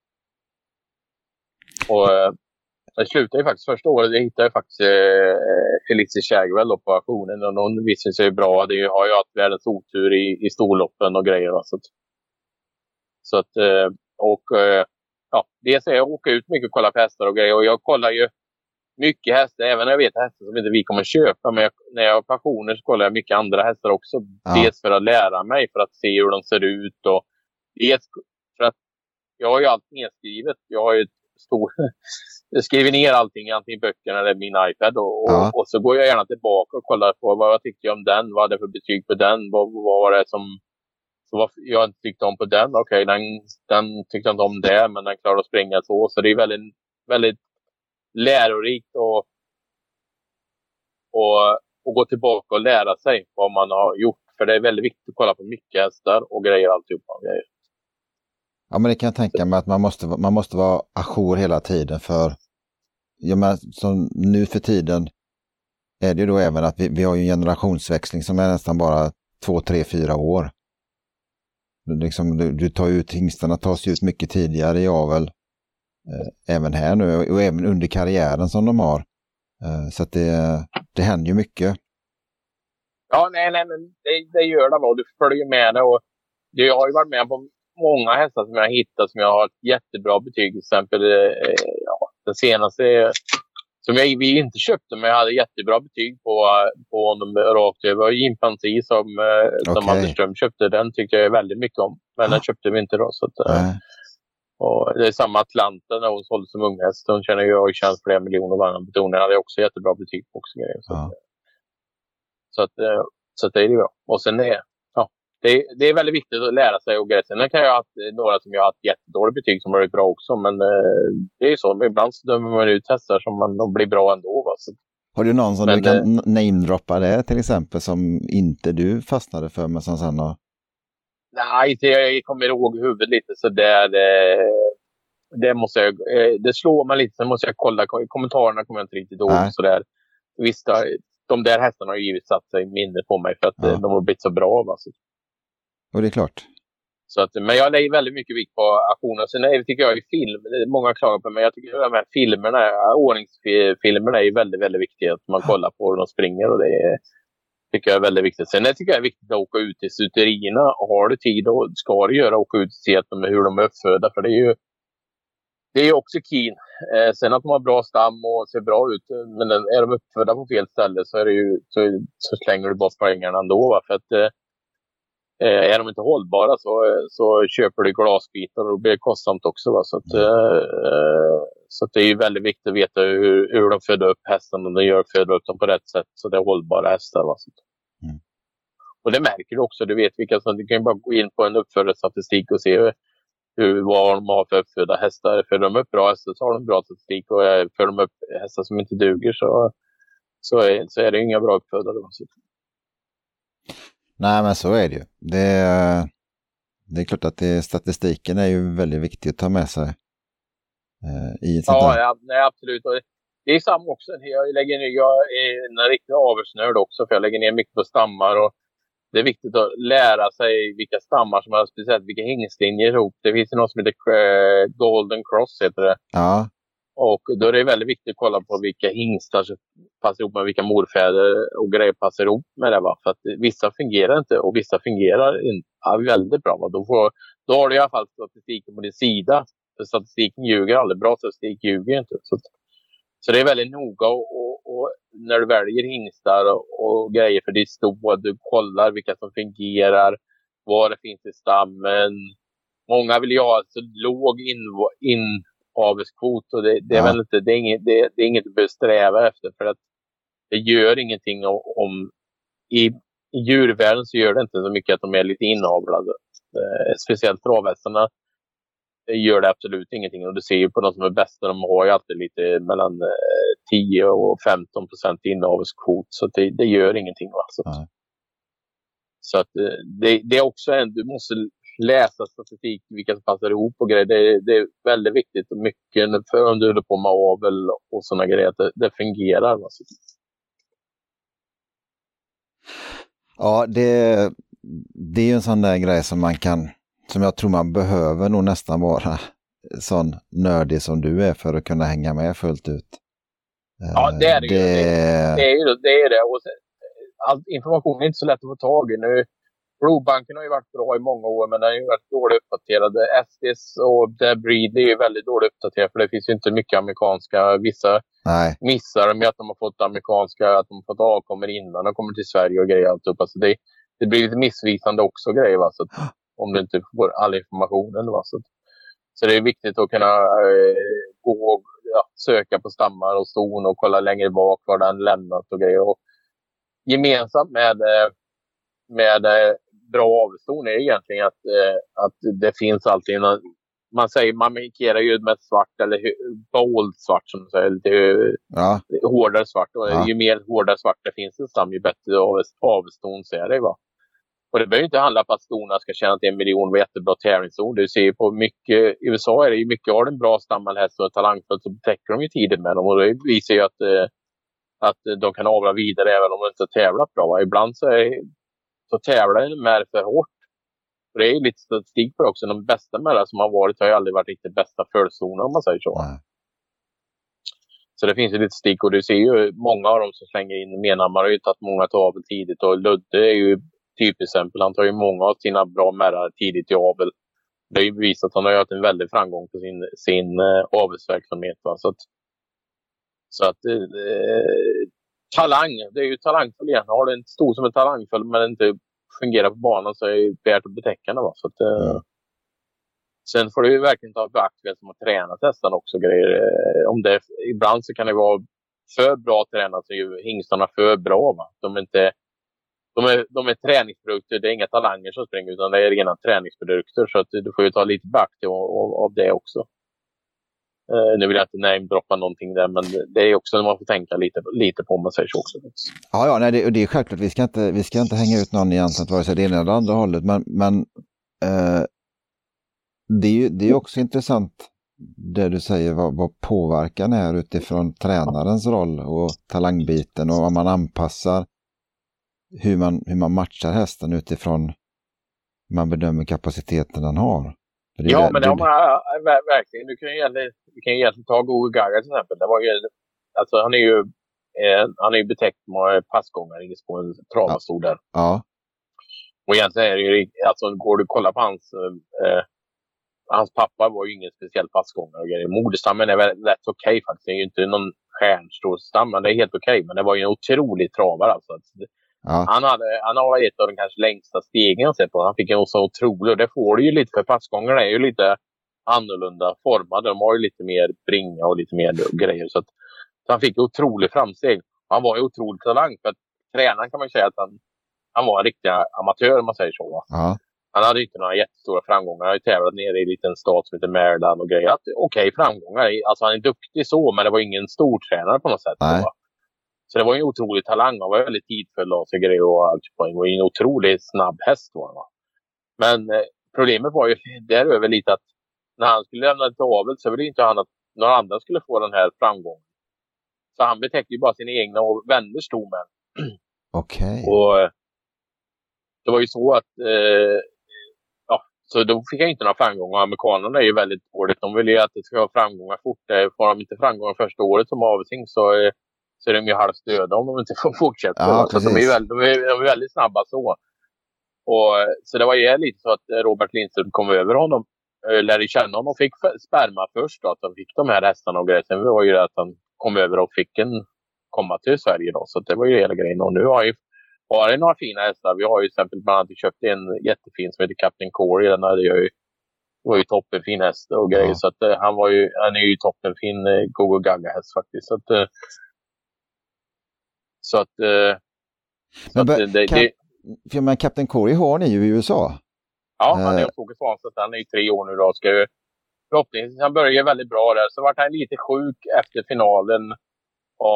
Och eh, det slutade ju faktiskt första året. Jag hittade faktiskt eh, Felicia Shagwell på auktionen och hon visade sig bra. Det har ju haft världens otur i, i storloppen och grejer. Så att, så att eh, och eh, ja, dels är jag åker ut mycket och kollar på hästar och grejer och jag kollar ju mycket hästar, även när jag vet hästar som inte vi kommer köpa. Men jag, när jag har passioner så kollar jag mycket andra hästar också. Ja. Dels för att lära mig, för att se hur de ser ut och dels för att jag har ju allt nedskrivet. Jag har ju ett stor... Jag skriver ner allting, antingen i böckerna eller min iPad. Och, ja. och, så går jag gärna tillbaka och kollar på vad jag tyckte om den. Vad hade för betyg på den? Vad, vad var det som så vad jag inte tyckte om på den? Okej, okay, den, den tyckte jag inte om det, men den klarade att springa så. Så det är väldigt, väldigt lärorikt och, och, och gå tillbaka och lära sig vad man har gjort. För det är väldigt viktigt att kolla på mycket hästar och grejer alltihopa. Grejer. Ja, men det kan jag tänka mig att man måste, man måste vara ajour hela tiden för jag menar, som nu för tiden är det ju då även att vi, vi har en generationsväxling som är nästan bara två, tre, fyra år. Liksom, du, du tar ut hingstarna tas ut mycket tidigare i avel. Eh, även här nu och även under karriären som de har. Eh, så att det, det händer ju mycket. Ja, nej, nej, men det, det gör det nog. Du följer med det och jag har ju varit med på många hästar som jag har hittat som jag har ett jättebra betyg. Till exempel eh, ja, den senaste som jag, vi inte köpte men jag hade jättebra betyg på, på honom rakt över. Jimpansi som, okay. som Anders Ström köpte, den tyckte jag väldigt mycket om. Men den köpte vi inte då. Så att, mm. och det är samma Atlanta när hon sålde som unghäst. Hon känner har tjänat flera miljoner på tonen. hade också jättebra betyg på också. Så, ja. att, så, att, så att det är det bra. Och sen är, det, det, är väldigt viktigt att lära sig och grejer. Sen kan jag ha haft några som jag har haft jättedåliga betyg som har varit bra också. Men eh, det är ju så. Ibland så dömer man ut hästar som man, de blir bra ändå. Va? Så. Har du någon som men, du kan eh, namedroppa det till exempel som inte du fastnade för men som sen har... Nej, inte jag kommer ihåg huvudet lite så där. Det, det måste jag, eh, det slår mig lite. Sen måste jag kolla. Kommentarerna kommer jag inte riktigt ihåg. Så där. Visst, de där hästarna har givetvis satt sig mindre på mig för att ja. de har blivit så bra. Va? Så och det är klart. Så att, men jag lägger väldigt mycket vikt på aktioner. Sen är, tycker jag i film, många klagar på men jag tycker att de här filmerna, ordningsfilmerna är väldigt, väldigt viktiga. Att man kollar på hur de springer och det är, tycker jag är väldigt viktigt. Sen jag tycker jag det är viktigt att åka ut till stuterierna. Har du tid och ska du göra, åka ut och se att de, hur de är uppfödda. För det är ju det är också keen. Eh, sen att de har bra stam och ser bra ut. Men är de uppfödda på fel ställe så, är det ju, så, så slänger du bort pengarna ändå. Va? För att, Eh, är de inte hållbara så, så köper du glasbitar och det blir kostsamt också. Va? Så, att, mm. eh, så att det är väldigt viktigt att veta hur, hur de föder upp hästen och de gör föder upp dem på rätt sätt så det är hållbara hästar. Va? Mm. Och det märker du också. Du vet vilka som, du kan bara gå in på en uppfödarstatistik och se hur, hur, vad de har för uppfödda hästar. För de upp bra hästar så har de bra statistik och för de upp hästar som inte duger så, så, är, så är det inga bra uppfödare. Nej, men så är det ju. Det, det är klart att det, statistiken är ju väldigt viktig att ta med sig. Eh, i ett ja, ja nej, absolut. Det är samma också. Jag, lägger ner, jag är en riktig avelsnörd också, för jag lägger ner mycket på stammar. Och det är viktigt att lära sig vilka stammar som har speciellt vilka hingstlinjer ihop. Det finns något som heter eh, Golden Cross, heter det. Ja. Och då är det väldigt viktigt att kolla på vilka hingstar som passar ihop med vilka morfäder och grejer passar ihop med det. Va? För att vissa fungerar inte och vissa fungerar inte, ja, väldigt bra. Va? Då, får, då har du i alla fall statistiken på din sida. För statistiken ljuger aldrig. Bra statistik ljuger inte. Så, så det är väldigt noga och, och, och när du väljer hingstar och, och, grejer för ditt stå. Du kollar vilka som fungerar, vad det finns i stammen. Många vill ju ha så låg in, in avelskvot och det, det, är ja. väl inte, det, är inget, det, det är inget du behöver sträva efter för att det gör ingenting om, i, i djurvärlden så gör det inte så mycket att de är lite inavlade. Eh, speciellt travhästarna gör det absolut ingenting och du ser ju på de som är bästa, de har ju alltid lite mellan eh, 10 och 15 procent inavelskvot så det, det, gör ingenting. Va? Så, så att eh, det, det, är också en, du måste läsa statistik, vilka som passar ihop och grejer. Det, det är väldigt viktigt och mycket för om du håller på med avel och sådana grejer, att det, det fungerar. Alltså. Ja, det, det är ju en sån där grej som man kan, som jag tror man behöver nog nästan vara sån nördig som du är för att kunna hänga med fullt ut. Ja, det är det, det... ju. Det, det, är ju det. Är det. Och all information är inte så lätt att få tag i. Nu Blodbanken har ju varit bra i många år, men den har ju varit dåligt uppdaterad. SDs och Debris är ju väldigt dåligt uppdaterat, för det finns ju inte mycket amerikanska. Vissa Nej. missar med att de har fått amerikanska, att de har fått avkommor innan de kommer till Sverige och grejer. Alltihopa. Så det, det blir lite missvisande också grejer, va? Så att, om du inte får all information. Va? Så, så det är viktigt att kunna eh, gå och ja, söka på stammar och ston och kolla längre bak var den lämnat och grejer. Och gemensamt med eh, med eh, bra avston är egentligen att, eh, att det finns alltid en man säger, man markerar ju med svart eller bold svart som säger, lite ja. hårdare svart. Och ja. ju mer hårdare svart det finns en stam, ju bättre avston är det. Va? Och det behöver inte handla om att stona ska tjäna till en miljon och jättebra tävlingszon. Du ser på mycket, i USA är det ju mycket, har en bra stammad häst och talangfull så betäcker de ju tidigt med dem. Och det visar ju att, eh, att de kan avla vidare även om de inte tävlat bra. Va? Ibland så, är, så tävlar de med för hårt det är lite statistik på det också. De bästa med som har varit har ju aldrig varit riktigt bästa följzoner om man säger så. Nej. Så det finns ju lite statistik och du ser ju många av dem som slänger in Menhammar har ju tagit många avel tidigt och Ludde är ju typexempel. Han tar ju många av sina bra märrar tidigt i avel. Det är ju bevisat att han har haft en väldig framgång på sin, sin uh, avelsverksamhet. Va? Så att, så att uh, talang, det är ju talangfull igen. Har du en stor som är talangfull men inte fungerar på banan så är det värt att betäcka det. Så att, eh, mm. Sen får du ju verkligen ta beaktning som har tränat hästarna också. Grejer. Eh, om det, ibland så kan det vara för bra tränat så är hingstarna för bra. Va? De, är inte, de, är, de är träningsprodukter, det är inga talanger som springer utan det är rena träningsprodukter. Så att du får ju ta lite beaktning av, av det också. Uh, nu vill jag inte namedroppa någonting där, men det är också när man får tänka lite, lite på om man säger så också. Ja, ja nej, det, det är självklart. Vi ska, inte, vi ska inte hänga ut någon egentligen, vare sig det ena eller andra hållet. Men, men uh, det, är ju, det är också intressant det du säger, vad, vad påverkan är utifrån tränarens roll och talangbiten och om man anpassar hur man, hur man matchar hästen utifrån hur man bedömer kapaciteten den har. Ja, men det har man verkligen. Du kan ju egentligen, du kan ju egentligen ta Google Gaga till exempel. Det var ju, alltså, han är ju eh, han är ju betäckt med passgångare på en travastol där. Ja. Och egentligen är det ju, alltså går du och kollar på hans, eh, hans pappa var ju ingen speciell passgångare. Moderstammen är väl rätt okej okay, faktiskt. Det är ju inte någon stjärnstor stam, men det är helt okej. Okay. Men det var ju en otrolig travare alltså. Ja. Han, hade, han har ett av de kanske längsta stegen jag sett på. Han fick en så otrolig och det får du ju lite för passgångarna är ju lite annorlunda formade. De har ju lite mer bringa och lite mer grejer. Så, att, så han fick otrolig framsteg. Han var ju otrolig talang för att tränaren kan man säga att han, han var en riktig amatör om man säger så. Ja. Han hade inte några jättestora framgångar. Han har ju tävlat nere i en liten stat som heter Maryland och grejer. Okej okay, framgångar. Alltså han är duktig så men det var ingen stor tränare på något sätt. Nej. Så det var en otrolig talang. Han var väldigt tidfull och grejer och allt. Det var en otroligt snabb häst. Var han. Men eh, problemet var ju däröver lite att när han skulle lämna till avel så ville inte han att några andra skulle få den här framgången. Så han betäckte ju bara sina egna och vänners stomen. Okej. Okay. Och eh, det var ju så att eh, ja, så då fick jag inte några framgångar. Amerikanerna är ju väldigt dåligt. De vill ju att det ska vara framgångar fort. Får de inte framgångar första året som avelsing så eh, så är de ju halvt döda om de inte får fortsätta. Ja, så de är, väldigt, de, är, de är väldigt snabba så. Och, så det var ju lite så att Robert Lindström kom över honom, eh, lärde känna honom och fick sperma först. Då, att de fick de här hästarna och grejer. Sen var ju det att han kom över och fick en komma till Sverige. Då. Så det var ju hela grejen. Och nu har ju har jag några fina hästar. Vi har ju till exempel bland annat köpt en jättefin som heter Captain Corey. Den hade jag ju, var ju toppenfin häst och grejer. Ja. Så att, uh, han, var ju, han är ju toppenfin uh, Gogo Gaga häst faktiskt. Så att, uh, så att... Eh, men, så att det, det, för, men Captain Corey har ni ju i USA. Ja, han är hos Åke Svanstedt. Han är i tre år nu då. Ska ju, förhoppningsvis, han började väldigt bra där. Så vart han lite sjuk efter finalen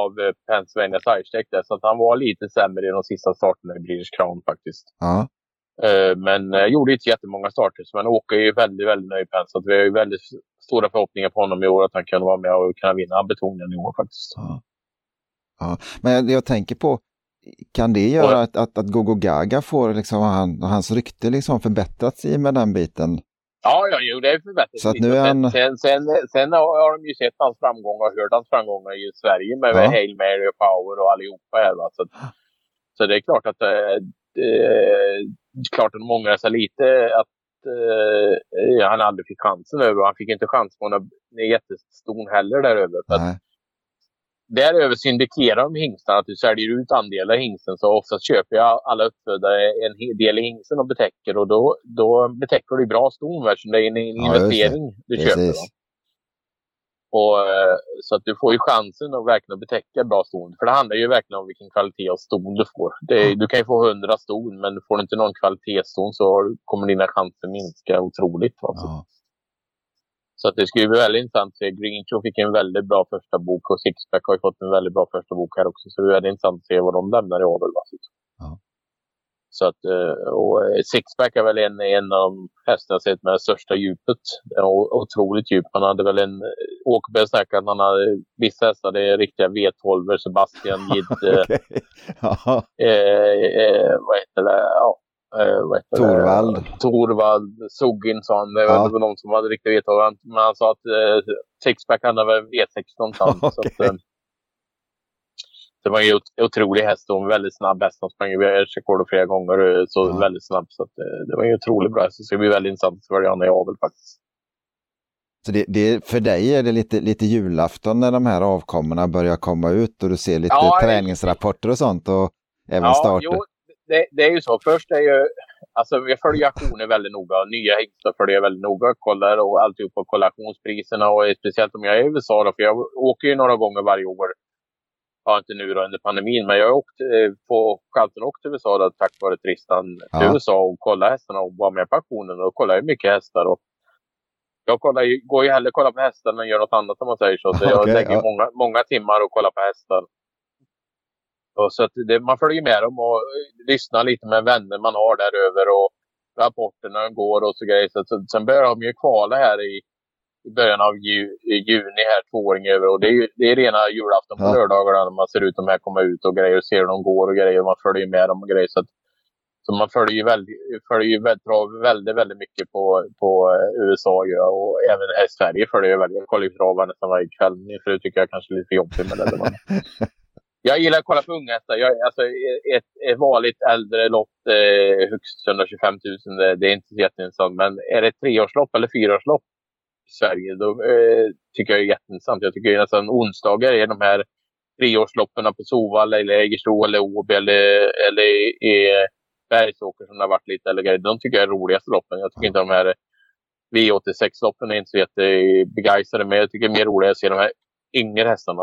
av eh, Pennsylvania Sidestech där. Så att han var lite sämre i de sista starterna i British Crown faktiskt. Ja. Uh, men uh, gjorde inte jättemånga starter. Men Åke är ju väldigt, väldigt nöjd med Så att vi har ju väldigt stora förhoppningar på honom i år. Att han kan vara med och kunna vinna betonen i år faktiskt. Ja. Ja, men jag, jag tänker på, kan det göra att, att, att Gogo Gaga får liksom, han, hans rykte liksom förbättrats i med den biten? Ja, ja jo, det är förbättrat. Så nu är han... sen, sen, sen, har de ju sett hans framgångar och hört hans framgångar i Sverige med ja. Hail Mary och Power och allihopa här. Va? Så, så det är klart att eh, klart att de ångrar sig lite att eh, han aldrig fick chansen över. Han fick inte chans på en jätteston heller där över. Däröver syndikerar de hingstarna, att du säljer ut andelar i hingsten. Så oftast köper jag alla uppfödare en del i hingsten och betäcker. Och då, då betäcker du bra ston eftersom det är en investering ja, du köper. Då. Och, eh, så att du får ju chansen att verkligen betäcka bra ston. För det handlar ju verkligen om vilken kvalitet av ston du får. Är, du kan ju få hundra ston men får du inte någon kvalitetsston så kommer dina chanser minska otroligt. Alltså. Ja. Så att det skulle bli väldigt intressant att se. Green Show fick en väldigt bra första bok och Sixpack har ju fått en väldigt bra första bok här också. Så det är väldigt intressant att se vad de lämnar i avel. Ja. Så att, eh, och eh, Sixpack är väl en, en av de hästarna sett med det största djupet. Otroligt djup. Han hade väl en... Åkerberg snackade att han hade vissa hästar, det är riktiga V12, Sebastian Jid. okay. eh, eh, vad heter det? Ja, eh, Torvald. Torvald, Soginsson. Det var ja. någon som hade riktigt V12. Men han sa att eh, Sixpack hade väl V16 någonstans. okay. så att, eh, det var en otrolig häst och en väldigt snabb häst. Han sprang världsrekord flera gånger eh, så ja. väldigt snabb. Så eh, det var en otroligt bra häst. Så det blir väldigt intressant att följa honom i avel faktiskt. Så det, det, för dig är det lite, lite julafton när de här avkommorna börjar komma ut och du ser lite ja, träningsrapporter och sånt och även ja, starter? Jo, det, det, är ju så. Först är ju, alltså jag följer auktioner väldigt noga. Nya hästar följer jag väldigt noga. Kollar och alltihop på kollationspriserna och speciellt om jag är i USA då, för jag åker ju några gånger varje år ja inte nu då under pandemin, men jag har åkt eh, på Charlton och till USA då, tack vare Tristan ja. till USA och kolla hästarna och var med på auktionen och kollar ju mycket hästar. Och jag kollar ju, går ju hellre kolla på hästar än gör något annat om man säger så. Så jag okay, lägger ja. många, många timmar och kollar på hästar. Och så att det, man följer med dem och lyssnar lite med vänner man har där över och rapporterna går och så grejer. Så, sen börjar de ju kvala här i i början av ju, juni här, tvååring över. Och det är, det är rena julafton på ja. lördagarna när man ser ut de här komma ut och grejer och ser hur de går och grejer. Och man följer med dem och grejer. Så, att, så man följer ju väldigt, följer ju väldigt, väldigt, mycket på, på eh, USA ju. Och även här i Sverige följer jag väldigt. Jag kollar ju travar nästan varje kväll. Min fru tycker jag kanske är lite för jobbig med det. Jag gillar att kolla på unga hästar. Jag, alltså, ett, ett vanligt äldre lopp, eh, högst 125 000, det, det är inte så jätteintressant. Men är det ett treårslopp eller fyraårslopp i Sverige. Då eh, tycker jag det är jätteintressant. Jag tycker nästan onsdagar är de här treårsloppen på Sovalla eller Jägersro eller Åby eller, eller i Bergsåker som det har varit lite eller. De tycker jag är roligaste loppen. Jag tycker inte de här V86-loppen är inte så jättebegeistrade. Men jag tycker det är mer roligt att se de här yngre hästarna.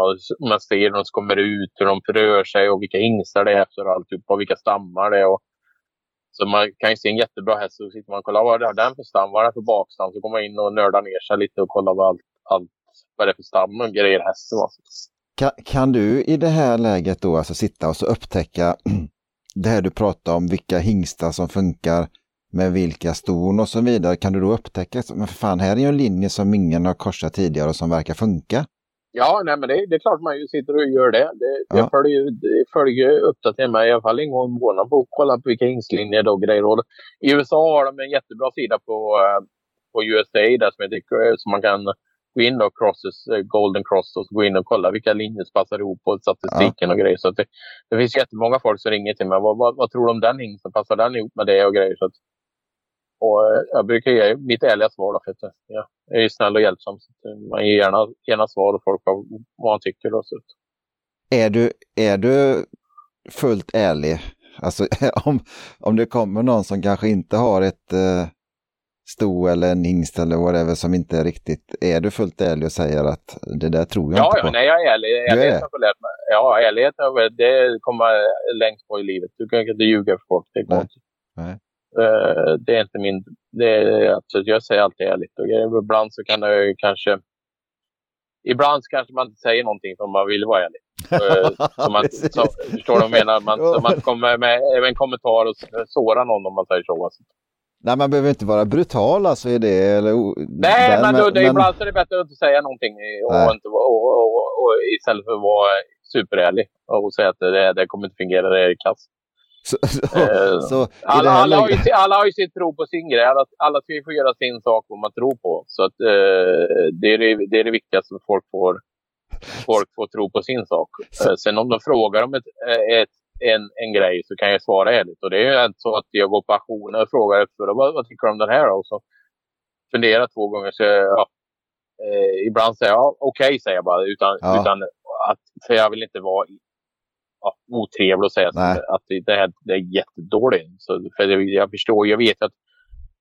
Man ser hur de kommer ut, hur de rör sig och vilka hingstar det är efter alltihopa. och vilka stammar det är. Och så man kan ju se en jättebra häst och sitter man och kollar vad är den för stam, vad är det för bakstam. Så går man in och nördar ner sig lite och kollar vad allt, allt vad det är för stam och grejer hästen var. Kan, kan du i det här läget då alltså sitta och så upptäcka det här du pratar om, vilka hingstar som funkar med vilka ston och så vidare. Kan du då upptäcka, men för fan här är ju en linje som ingen har korsat tidigare och som verkar funka. Ja, nej, men det, det, är klart man ju sitter och gör det. det ja. Jag följer, följer uppdateringar med i alla fall en gång i månaden på att kolla på vilka hingslinjer och grejer. Och I USA har de en jättebra sida på, uh, på USA där som, heter, så man kan gå in och crosses, uh, golden cross och gå in och kolla vilka linjer som passar ihop på statistiken ja. och grejer. Så det, det finns jättemånga folk som ringer till mig. Vad, vad, vad tror du om den hingsten? Passar den ihop med det och grejer? Så att, och eh, jag brukar ge mitt ärliga svar. Då, för att jag är snäll och hjälpsam. Så man ger gärna, gärna svar och folk vad, man tycker. Då, så. Är, du, är du fullt ärlig? Alltså om, om det kommer någon som kanske inte har ett eh, sto eller en hingst eller whatever som inte är riktigt, är du fullt ärlig och säger att det där tror jag ja, inte på? Ja, nej, jag är ärlig. Ärlighet har lärt mig. Ja, ärlighet det kommer längst på i livet. Du kan inte ljuga för folk. Det går inte. Nej. Uh, det är inte min... Det är, absolut, jag säger alltid ärligt. Och ibland så kan det kanske... Ibland kanske man inte säger någonting för man vill vara ärlig. Uh, så man, så, förstår du vad jag menar? Man, så man kommer med en kommentar och sårar någon om man säger så. Alltså. Nej, man behöver inte vara brutal alltså i det. Eller, Nej, där, men, men, det, ibland så är det bättre att inte säga någonting och, inte, och, och, och, istället för att vara superärlig och säga att det, det kommer inte fungera, det är kast. Så, så, eh, så alla, alla, har ju, alla har ju sin tro på sin grej. Alla, alla ska ju få göra sin sak vad man tror på. Så att, eh, det, är det, det är det viktigaste att folk får, folk får tro på sin sak. Eh, sen om de frågar om ett, eh, ett, en, en grej så kan jag svara ärligt. Och det är ju inte så att jag går på auktioner och frågar efter vad, vad tycker du om den här? Och så funderar två gånger. Så, ja, eh, ibland säger jag okej, okay, säger jag bara. Utan, ja. utan att, för jag vill inte vara ja, otrevlig att säga att det, här, det är jättedåligt. Så, för jag, förstår, jag vet att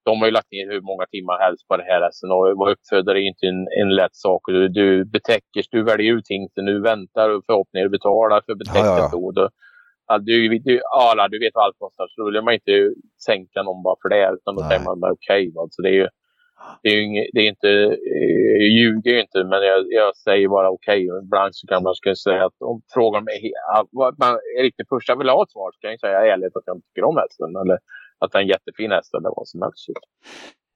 de har ju lagt ner hur många timmar helst på det här hästen och vara uppfödare är inte en, en lätt sak. Du, du betäcker, du väljer ut hingsten, du väntar och förhoppningar, du betalar för betäcket. Ja, ja. ja, du, du, alla, du vet vad allt kostar så då vill man inte sänka någon bara för det utan då Nej. säger man okej. Okay, så det är ju, det är ju inget, det är inte, eh, jag ljuger ju inte men jag, jag säger bara okej. Okay. Ibland så kan man skulle säga att om frågan mig man är riktigt första vill ha ett svar så kan jag säga ärligt att jag inte tycker om hästen eller att det är en jättefin häst eller vad som helst.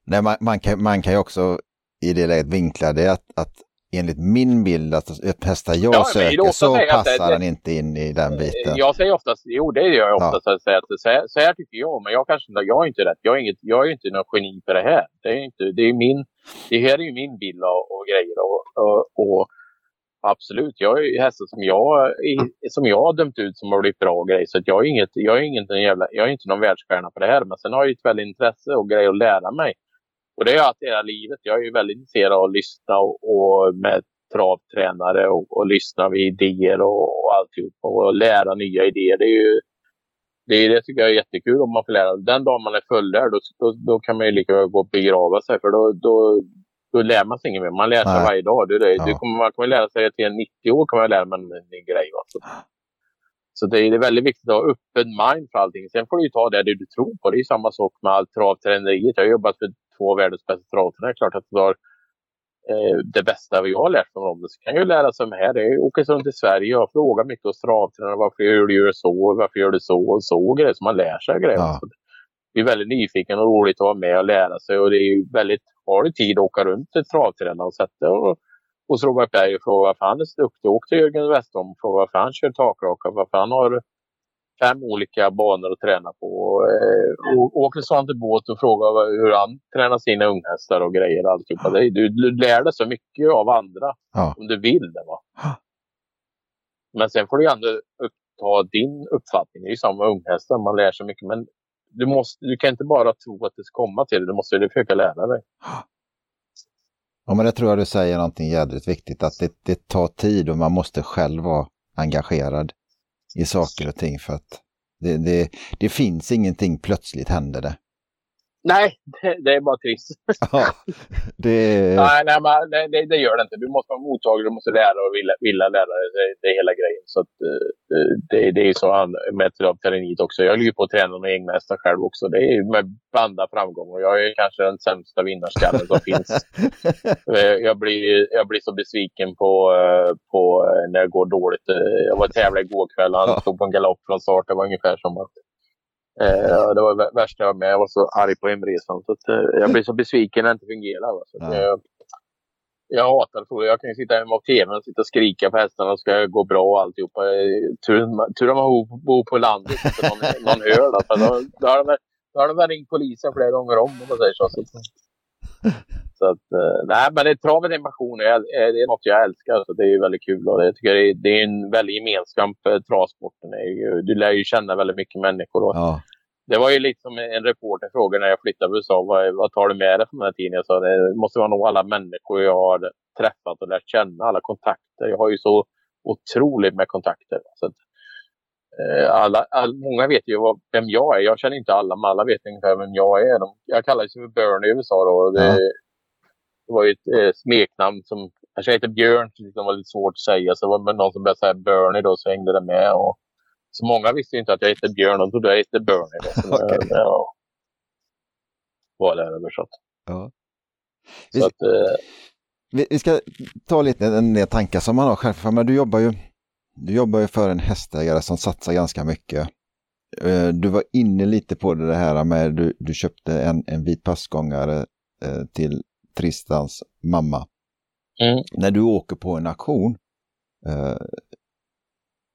Nej, man, man, kan, man kan ju också i det läget vinkla det att, att enligt min bild att hästar jag ja, söker så passar den inte in i den biten. Jag säger oftast, jo det gör jag oftast, ja. att säga att så här, så här tycker jag, men jag kanske jag är inte rätt. Jag är, inget, jag är inte någon geni på det här. Det är inte, det är min, det här är ju min bild och, och grejer och, och, och absolut, jag är hästar som jag, som jag har dömt ut som har blivit bra grejer. Så jag är, inget, jag, är inget, jävla, jag är inte någon världsstjärna på det här. Men sen har jag ett väldigt intresse och grejer att lära mig. Och det har jag haft hela livet. Jag är ju väldigt intresserad av att lyssna och, och med travtränare och, och lyssna vid idéer och, och alltihop. Och lära nya idéer. Det är ju det, det tycker jag är jättekul om man får lära. Den dagen man är fullärd då, då, då kan man ju lika väl gå och begrava sig. För då, då, då lär man sig inget mer. Man lär sig Nej. varje dag. Det, det, ja. det kommer, man kommer lära sig till 90 år kan man lära sig en ny grej. Alltså. Så det är, väldigt viktigt att ha öppen mind för allting. Sen får du ta det du tror på. Det är samma sak med allt travträneriet. Jag har jobbat för två av världens bästa travtränare. Det är klart att du har eh, det bästa vi har lärt mig om det. Så kan ju lära sig här. Det är åka runt i Sverige och fråga mycket hos travtränare. Varför gör du så? Varför gör du så? Och så grejer. Så man lär sig grejer. Ja. Det är väldigt nyfiken och roligt att vara med och lära sig. Och det är väldigt, har du tid att åka runt till travtränare och sätta och hos Robert Berg och fråga varför han är så duktig. Åk till Jörgen Westholm och fråga varför han kör takraka. Varför han har fem olika banor att träna på. Eh, åker sånt till båt och fråga hur han tränar sina unghästar och grejer. Alltihopa. Du, du lär dig så mycket av andra ja. om du vill. Det, va? Men sen får du ändå ta din uppfattning. Det är ju samma med unghästar. Man lär sig mycket. Men du, måste, du kan inte bara tro att det ska komma till dig. Du måste försöka lära dig. Ja, men det tror jag du säger någonting jädrigt viktigt. Att det, det tar tid och man måste själv vara engagerad i saker och ting för att det, det, det finns ingenting plötsligt händer det. Nej, det, det, är bara trist. Ja, det... nej, nej, men, det, det, gör det inte. Du måste vara mottaglig, du måste lära och vilja, vilja lära dig. Det, det är hela grejen. Så att, eh, det, det är så med travträneriet också. Jag ligger på att träna med egna hästar själv också. Det är med banda framgång. Och jag är kanske den sämsta vinnarskallen som finns. Eh, jag blir, jag blir så besviken på, eh, på när det går dåligt. Jag var tävlade igår kväll. Han stod på en galopp från start. Det var ungefär som att Eh, det var det värsta jag var med. Jag var så arg på hemresan. Så att, eh, jag blir så besviken när det inte fungerar. Va? Så att, eh, jag hatar det. Jag kan ju sitta hemma på tvn och sitta och skrika på hästarna och ska gå bra och alltihopa. Tur, tur att man bor på landet så någon, någon hör. För då, då, har de, då har de ringt polisen flera gånger om om man säger så. Så. Att, eh, nej, men det, travet är en passion. Det är, det är något jag älskar. Så det är väldigt kul. Och jag tycker det är, det är en väldig gemenskap. Travsporten. Du lär ju känna väldigt mycket människor. Och ja. Det var ju lite som en reporter frågade när jag flyttade till USA. Vad, vad tar du med dig från den här tiden? Jag sa det måste vara nog alla människor jag har träffat och lärt känna. Alla kontakter. Jag har ju så otroligt med kontakter. Så att, eh, alla, all, många vet ju vad, vem jag är. Jag känner inte alla, men alla vet ungefär vem jag är. De, jag kallas för Bernie i USA då. Det, ja. det var ju ett eh, smeknamn som, jag heter Björn, så det var lite svårt att säga. Så var det någon som började säga Bernie då, så hängde det med. Och, så många visste inte att jag hette Björn, de trodde jag hette Bernie. Då, okay. ja, var det översatt. Ja. Vi, så att, eh, vi, vi, ska ta lite en del tankar som man har själv. Men du jobbar ju du jobbar ju för en hästägare som satsar ganska mycket. Eh, du var inne lite på det här med du, du köpte en, en vit passgångare eh, till Tristans mamma. Mm. När du åker på en auktion, eh,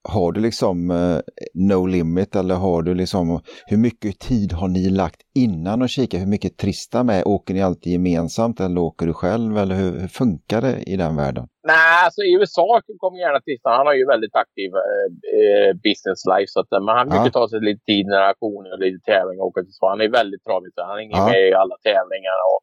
har du liksom eh, no limit eller har du liksom, hur mycket tid har ni lagt innan och kika hur mycket Tristan med? Åker ni alltid gemensamt eller åker du själv eller hur, hur funkar det i den världen? Nej, alltså i USA kommer gärna Tristan, han har ju väldigt aktiv eh, eh business life så att, men han brukar ja. ta sig lite tid när auktioner och lite tävlingar åka till Han är väldigt travig, han är ja. med i alla tävlingar och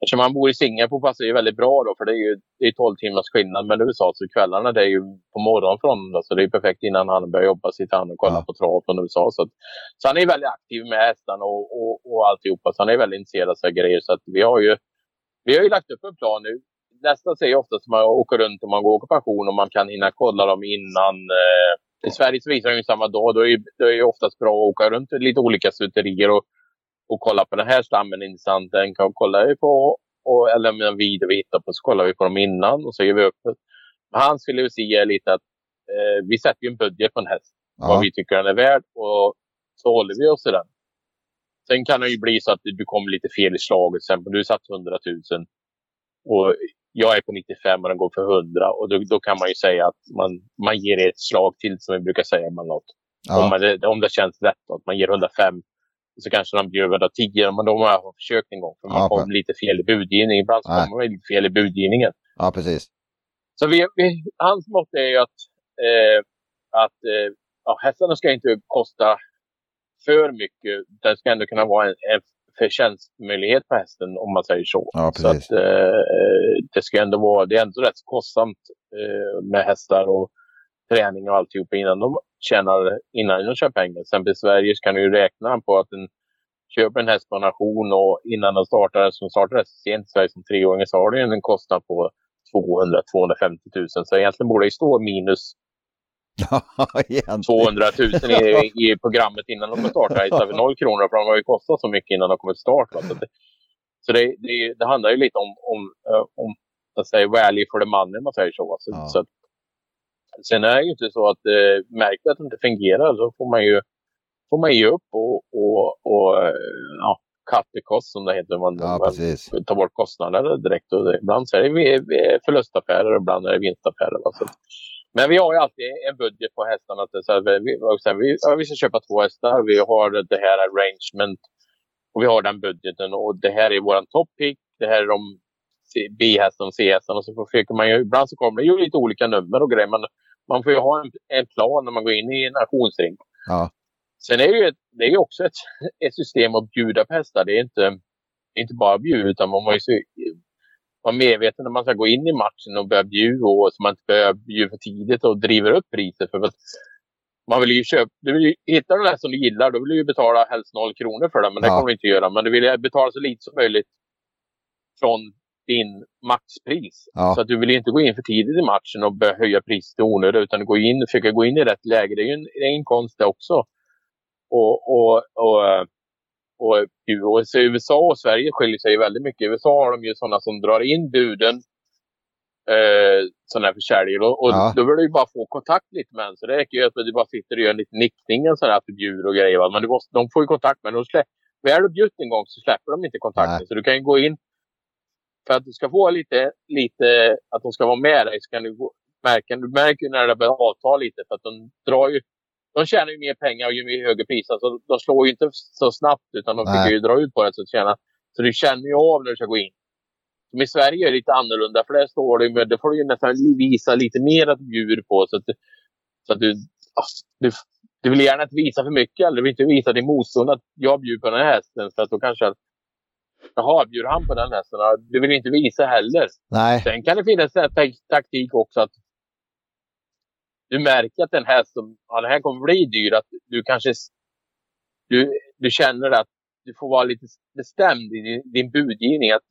Eftersom han bor i Singapore passar det väldigt bra då, för det är ju det är 12 timmars skillnad med USA. Så kvällarna det är ju på morgonen från då, så det är perfekt innan han börjar jobba, sitter han och kollar ja. på trav från USA. Så, att, så han är väldigt aktiv med hästarna och, och, och alltihopa. Så han är väldigt intresserad av grejer. Så att vi har ju vi har ju lagt upp en plan nu. Nästa säger ofta att man åker runt och man går på pension och man kan hinna kolla dem innan. Eh, I Sverige så visar de ju samma dag. Då är, det är oftast bra att åka runt till lite olika stuterier och och kolla på den här stammen intressant. Den kan kolla vi på. Och, eller om en video vi hittar på så kollar vi på dem innan och så ger vi upp. Hans filosofi är lite att eh, vi sätter ju en budget på en häst. Ja. Vad vi tycker den är värd och så håller vi oss till den. Sen kan det ju bli så att du kommer lite fel i slaget. Exempel du satt 100 000 och jag är på 95 och den går för 100 och då, då kan man ju säga att man, man ger ett slag till som vi brukar säga med något. Ja. Om, man, om det känns rätt, att man ger 105 och så kanske de bjuder 110, men då har man försökt en gång för man ja, kom lite fel i budgivningen. Ibland så kommer man lite fel i budgivningen. Ja, precis. Så vi, vi, hans mått är ju att, eh, att eh, ja, hästarna ska inte kosta för mycket. Det ska ändå kunna vara en, en förtjänstmöjlighet på hästen om man säger så. Ja, så att, eh, det ska ändå vara, det är ändå rätt kostsamt eh, med hästar och träning och alltihopa innan de tjänar, innan de köper pengar. Exempel i Sverige så kan du ju räkna på att en köper en häst på en auktion och innan de startar, som startar sent i Sverige som treåringar så har den en kostnad på 200-250 000. Så egentligen borde det stå minus 200 000 i, i programmet innan de startar istället för 0 kronor. För de har ju kostat så mycket innan de kommer start. Så, det, så det, det, det, handlar ju lite om, om, eh, om att säga value for the money, man säger så. så, ja. så sen är det ju inte så att eh, märker att det inte fungerar så får man ju, får man ge upp och, och, och eh, ja, cut the cost som det heter. Man, ja, man tar bort kostnader direkt. Och ibland så är det förlustaffärer och ibland är det vinstaffärer. Så, men vi har ju alltid en budget på hästarna. Så här, vi, vi, vi ska köpa två hästar. Vi har det här arrangement. Och vi har den budgeten. Och det här är våran top pick. Det här är de B-hästarna och C-hästarna. Så försöker man ju, ibland så kommer det ju lite olika nummer och grejer. Men man får ju ha en, en plan när man går in i en auktionsring. Ja. Sen är det ju, det är också ett, ett system att bjuda på hästar. Det är inte, inte bara bjuda utan man måste vara medveten när man ska gå in i matchen och börja bjuda och så man inte börjar bjuda för tidigt och driver upp priset. För man vill ju köpa, du vill ju, hittar du den som du gillar då vill du ju betala helst noll kronor för den. Men det kommer du inte göra. Men du vill betala så lite som möjligt från din maxpris. Ja. Så att du vill inte gå in för tidigt i matchen och börja höja priset i onödan utan gå in, försöka gå in i rätt läge. Det är ju en, det är en konst det också. Och, och, och, och, och så USA och Sverige skiljer sig väldigt mycket. I USA har de ju sådana som drar in buden. Eh, sådana här försäljare. Och, och ja. då vill du ju bara få kontakt lite med en. Så det räcker ju att du bara sitter och gör en liten nickning och sådär att du bjuder och grejer. Men du måste, de får ju kontakt med en. Väl du bjudit en gång så släpper de inte kontakten. Nej. Så du kan ju gå in för att du ska få lite, lite att de ska vara med dig så kan du märka, du märker när det börjar avta lite för att de drar ju de tjänar ju mer pengar och ju högre pris. Alltså, de slår ju inte så snabbt utan de försöker ju dra ut på det så att tjäna. Så du känner ju av när du ska gå in. Som i Sverige är det lite annorlunda för där står det med, det får du ju nästan visa lite mer att du bjuder på. Så att, så att du, du, du vill gärna inte visa för mycket eller du vill inte visa din motståndare att jag bjuder på den här hästen. För att då kanske Jaha, bjuder han på den hästen? Du vill inte visa heller. Nej. Sen kan det finnas en taktik också att du märker att den häst som, ja, den här kommer bli dyr. Att du kanske du, du känner att du får vara lite bestämd i din, din budgivning. Att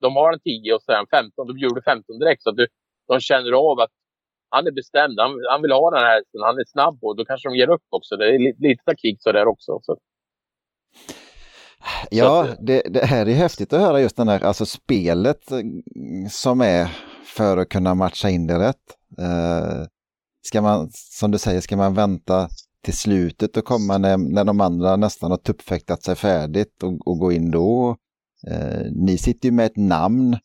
de har en 10 och sen 15, då bjuder du 15 direkt. Så att du, de känner av att han är bestämd. Han, han vill ha den här hästen. Han är snabb och då kanske de ger upp också. Det är lite, lite taktik så där också. Så. Ja, det, det här är häftigt att höra just den här, alltså spelet som är för att kunna matcha in det rätt. Uh, ska man, som du säger, ska man vänta till slutet och komma när, när de andra nästan har tuppfäktat sig färdigt och, och gå in då? Uh, ni sitter ju med ett namn,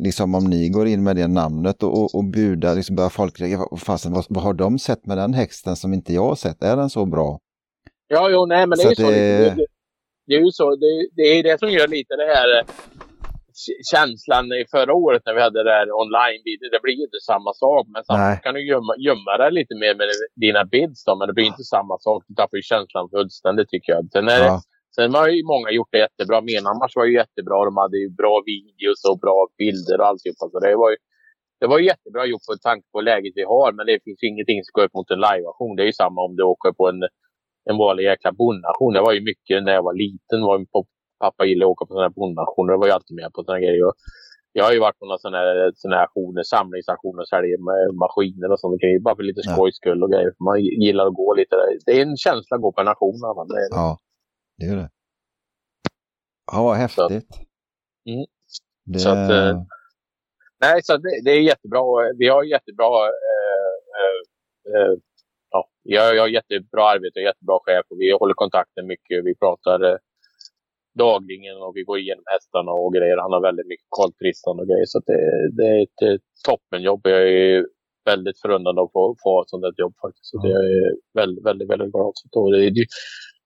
liksom om ni går in med det namnet och, och, och budar, liksom börjar folk fasen, vad, vad har de sett med den hästen som inte jag har sett? Är den så bra? Ja, jo, nej, men det är ju så. Det, det är ju så. Det, det är det som gör lite det här eh, känslan i förra året när vi hade det här online -video. Det blir ju inte samma sak. Men samtidigt kan du gömma, gömma det lite mer med dina bids då. Men det blir inte samma sak. Du tappar ju känslan fullständigt tycker jag. Sen, är ja. sen har ju många gjort det jättebra. Menhammars var ju jättebra. De hade ju bra videos och bra bilder och alltihopa. Så det var ju, det var jättebra gjort på tanke på läget vi har. Men det finns ju ingenting som går upp mot en liveaktion. Det är ju samma om du åker på en en vanlig jäkla bondauktion. Det var ju mycket när jag var liten. Var pappa gillade att åka på sådana här bondauktioner. Det var ju alltid med på sådana grejer. Och jag har ju varit på några sådana här, såna här auktioner, samlingsaktioner och säljer maskiner och sådana grejer. Bara för lite skojs skull och grejer. Man gillar att gå lite där. Det är en känsla att gå på en auktion. Ja, det är det. Ja, vad häftigt. Så, mm. det... så att, eh, nej, så det, det, är jättebra. Vi har jättebra eh, eh, eh jag, jag har jättebra arbete och jättebra chef och vi håller kontakten mycket. Vi pratar eh, dagligen och vi går igenom hästarna och grejer. Han har väldigt mycket koll på listan och grejer. Så det, det är ett, ett toppenjobb. Jag är väldigt förundrad att få, få ett sånt jobb faktiskt. Så mm. det är väldigt, väldigt, väldigt glad. Så det, det,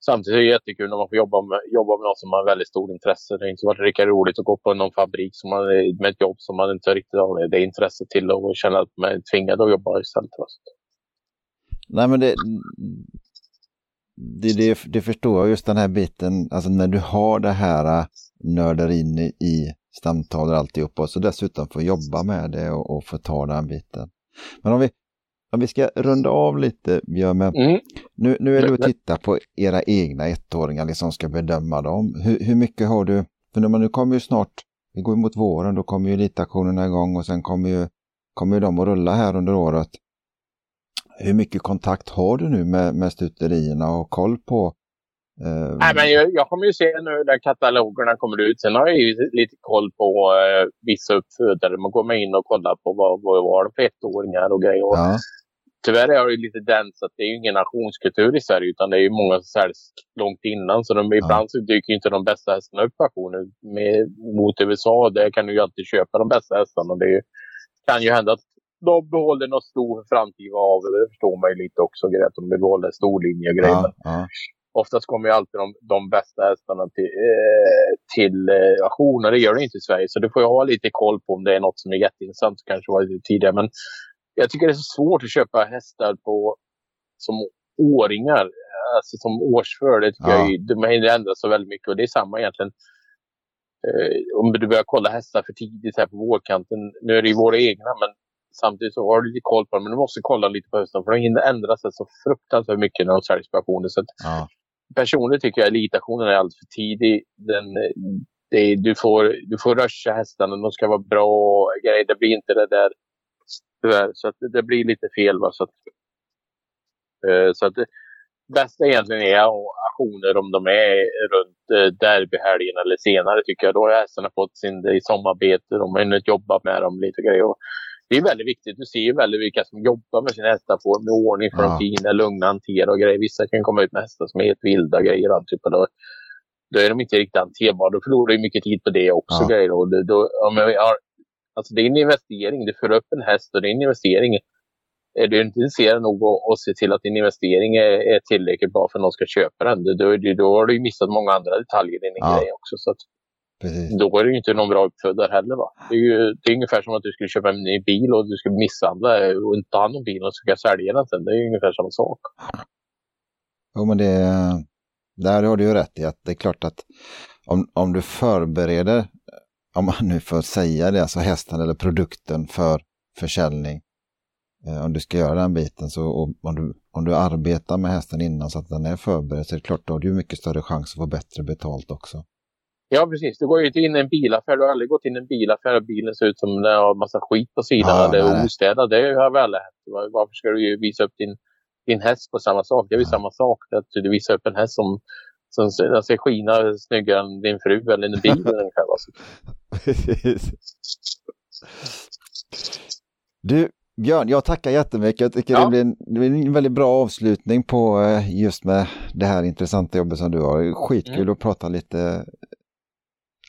samtidigt är det jättekul när man får jobba med, jobba med någon som har väldigt stort intresse. Det har inte varit lika roligt att gå på någon fabrik som man, med ett jobb som man inte riktigt har det intresset till och känna att man är tvingad att jobba istället. Nej men det, det, det, det förstår jag just den här biten, alltså när du har det här äh, nördar in i stamtal och alltihopa och så dessutom få jobba med det och, och få ta den biten. Men om vi, om vi ska runda av lite Björn, mm. nu, nu är du och tittar på era egna ettåringar, liksom ska bedöma dem. Hur, hur mycket har du, för nu, nu kommer ju snart, vi går mot våren, då kommer ju elitaktionerna igång och sen kommer ju, kommer ju de att rulla här under året. Hur mycket kontakt har du nu med, med stuterierna och koll på Uh, Nej, men jag, jag, kommer ju se nu när katalogerna kommer ut. Sen har jag ju lite koll på uh, vissa uppfödare. Man går in och kollar på vad, vad var det för ettåringar och grejer. Ja. Tyvärr är det lite den så att det är ju ingen nationskultur i Sverige utan det är ju många som säljs långt innan. Så de, ja. ibland så dyker inte de bästa hästarna upp på auktionen. Mot USA, där kan du ju alltid köpa de bästa hästarna. Det är, kan ju hända att de behåller något stor framtid av det. Det förstår man ju lite också. Att de behåller storlinje och grejer. Ja, ja oftast kommer ju alltid de, de bästa hästarna till, eh, till eh, auktioner. Det gör det inte i Sverige. Så du får ju ha lite koll på om det är något som är jätteintressant. Kanske var lite tidigare. Men jag tycker det är så svårt att köpa hästar på, som åringar. Alltså som årsför. Det tycker ja. jag, de hinner ändra så väldigt mycket. Och det är samma egentligen. Eh, om du börjar kolla hästar för tidigt här på vårkanten. Nu är det ju våra egna. Men samtidigt så har du lite koll på dem. Men du måste kolla lite på hösten. För de hinner ändra sig så fruktansvärt mycket när de säljs på auktioner. Så ja personligen tycker jag elitauktionen är alldeles för tidig. Den, det, du, får, du får ruscha hästarna, de ska vara bra grejer. Det blir inte det där tyvärr. Så att det, blir lite fel. Va? Så att, uh, så att det bästa egentligen är auktioner om de är runt uh, derbyhelgen eller senare tycker jag. Då har hästarna fått sin sommarbete. De har hunnit jobba med dem lite grejer. Och det är väldigt viktigt. Du ser ju väldigt vilka som jobbar med sina hästar, får med ordning, för ja. de fina, lugna, hantera och grejer. Vissa kan komma ut med hästar som är helt vilda grejer. Och typ, då, då är de inte riktigt hanterbara. Då förlorar du mycket tid på det också. Ja. Grejer. Och det, då, ja, men, ja, alltså, det är en investering. Du för upp en häst och det är en investering. Är du inte intresserad nog att se till att din investering är, är tillräckligt bra för att någon ska köpa den, då, då, då har du missat många andra detaljer i din ja. grej också. Så att, Precis. Då är det ju inte någon bra uppfödare heller. Va? Det, är ju, det är ungefär som att du skulle köpa en ny bil och du skulle misshandla och inte ta hand om bilen och ska sälja den sen. Det är ungefär samma sak. Jo, men det, där har du ju rätt i att det är klart att om, om du förbereder, om man nu får säga det, alltså hästen eller produkten för försäljning. Eh, om du ska göra den biten så om du, om du arbetar med hästen innan så att den är förberedd så är det klart då har du mycket större chans att få bättre betalt också. Ja, precis. Du går ju inte in i en bilaffär. Du har aldrig gått in i en bilaffär och bilen ser ut som den har massa skit på sidan. Ja, det är ostädat. Det har väl hänt. Varför ska du visa upp din, din häst på samma sak? Det är ju ja. samma sak. Att du visar upp en häst som, som ser skina snyggare än din fru eller en bil. ungefär, alltså. Du, Björn, jag tackar jättemycket. Jag tycker ja. det, blir en, det blir en väldigt bra avslutning på eh, just med det här intressanta jobbet som du har. Skitkul mm. att prata lite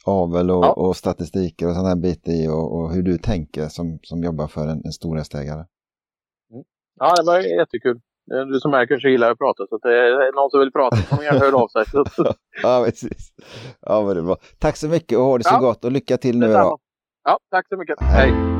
avel och, ja. och statistiker och sådana här bitar i och, och, hur du tänker som, som jobbar för en, en stor hästägare. Mm. Ja, det var jättekul. Du som märker så gillar jag att prata så att det är någon som vill prata får gärna höra av sig. ja, precis. Ja, men det är bra. Tack så mycket och ha det så ja. gott och lycka till nu. Ja, tack så mycket. Hej. Hej.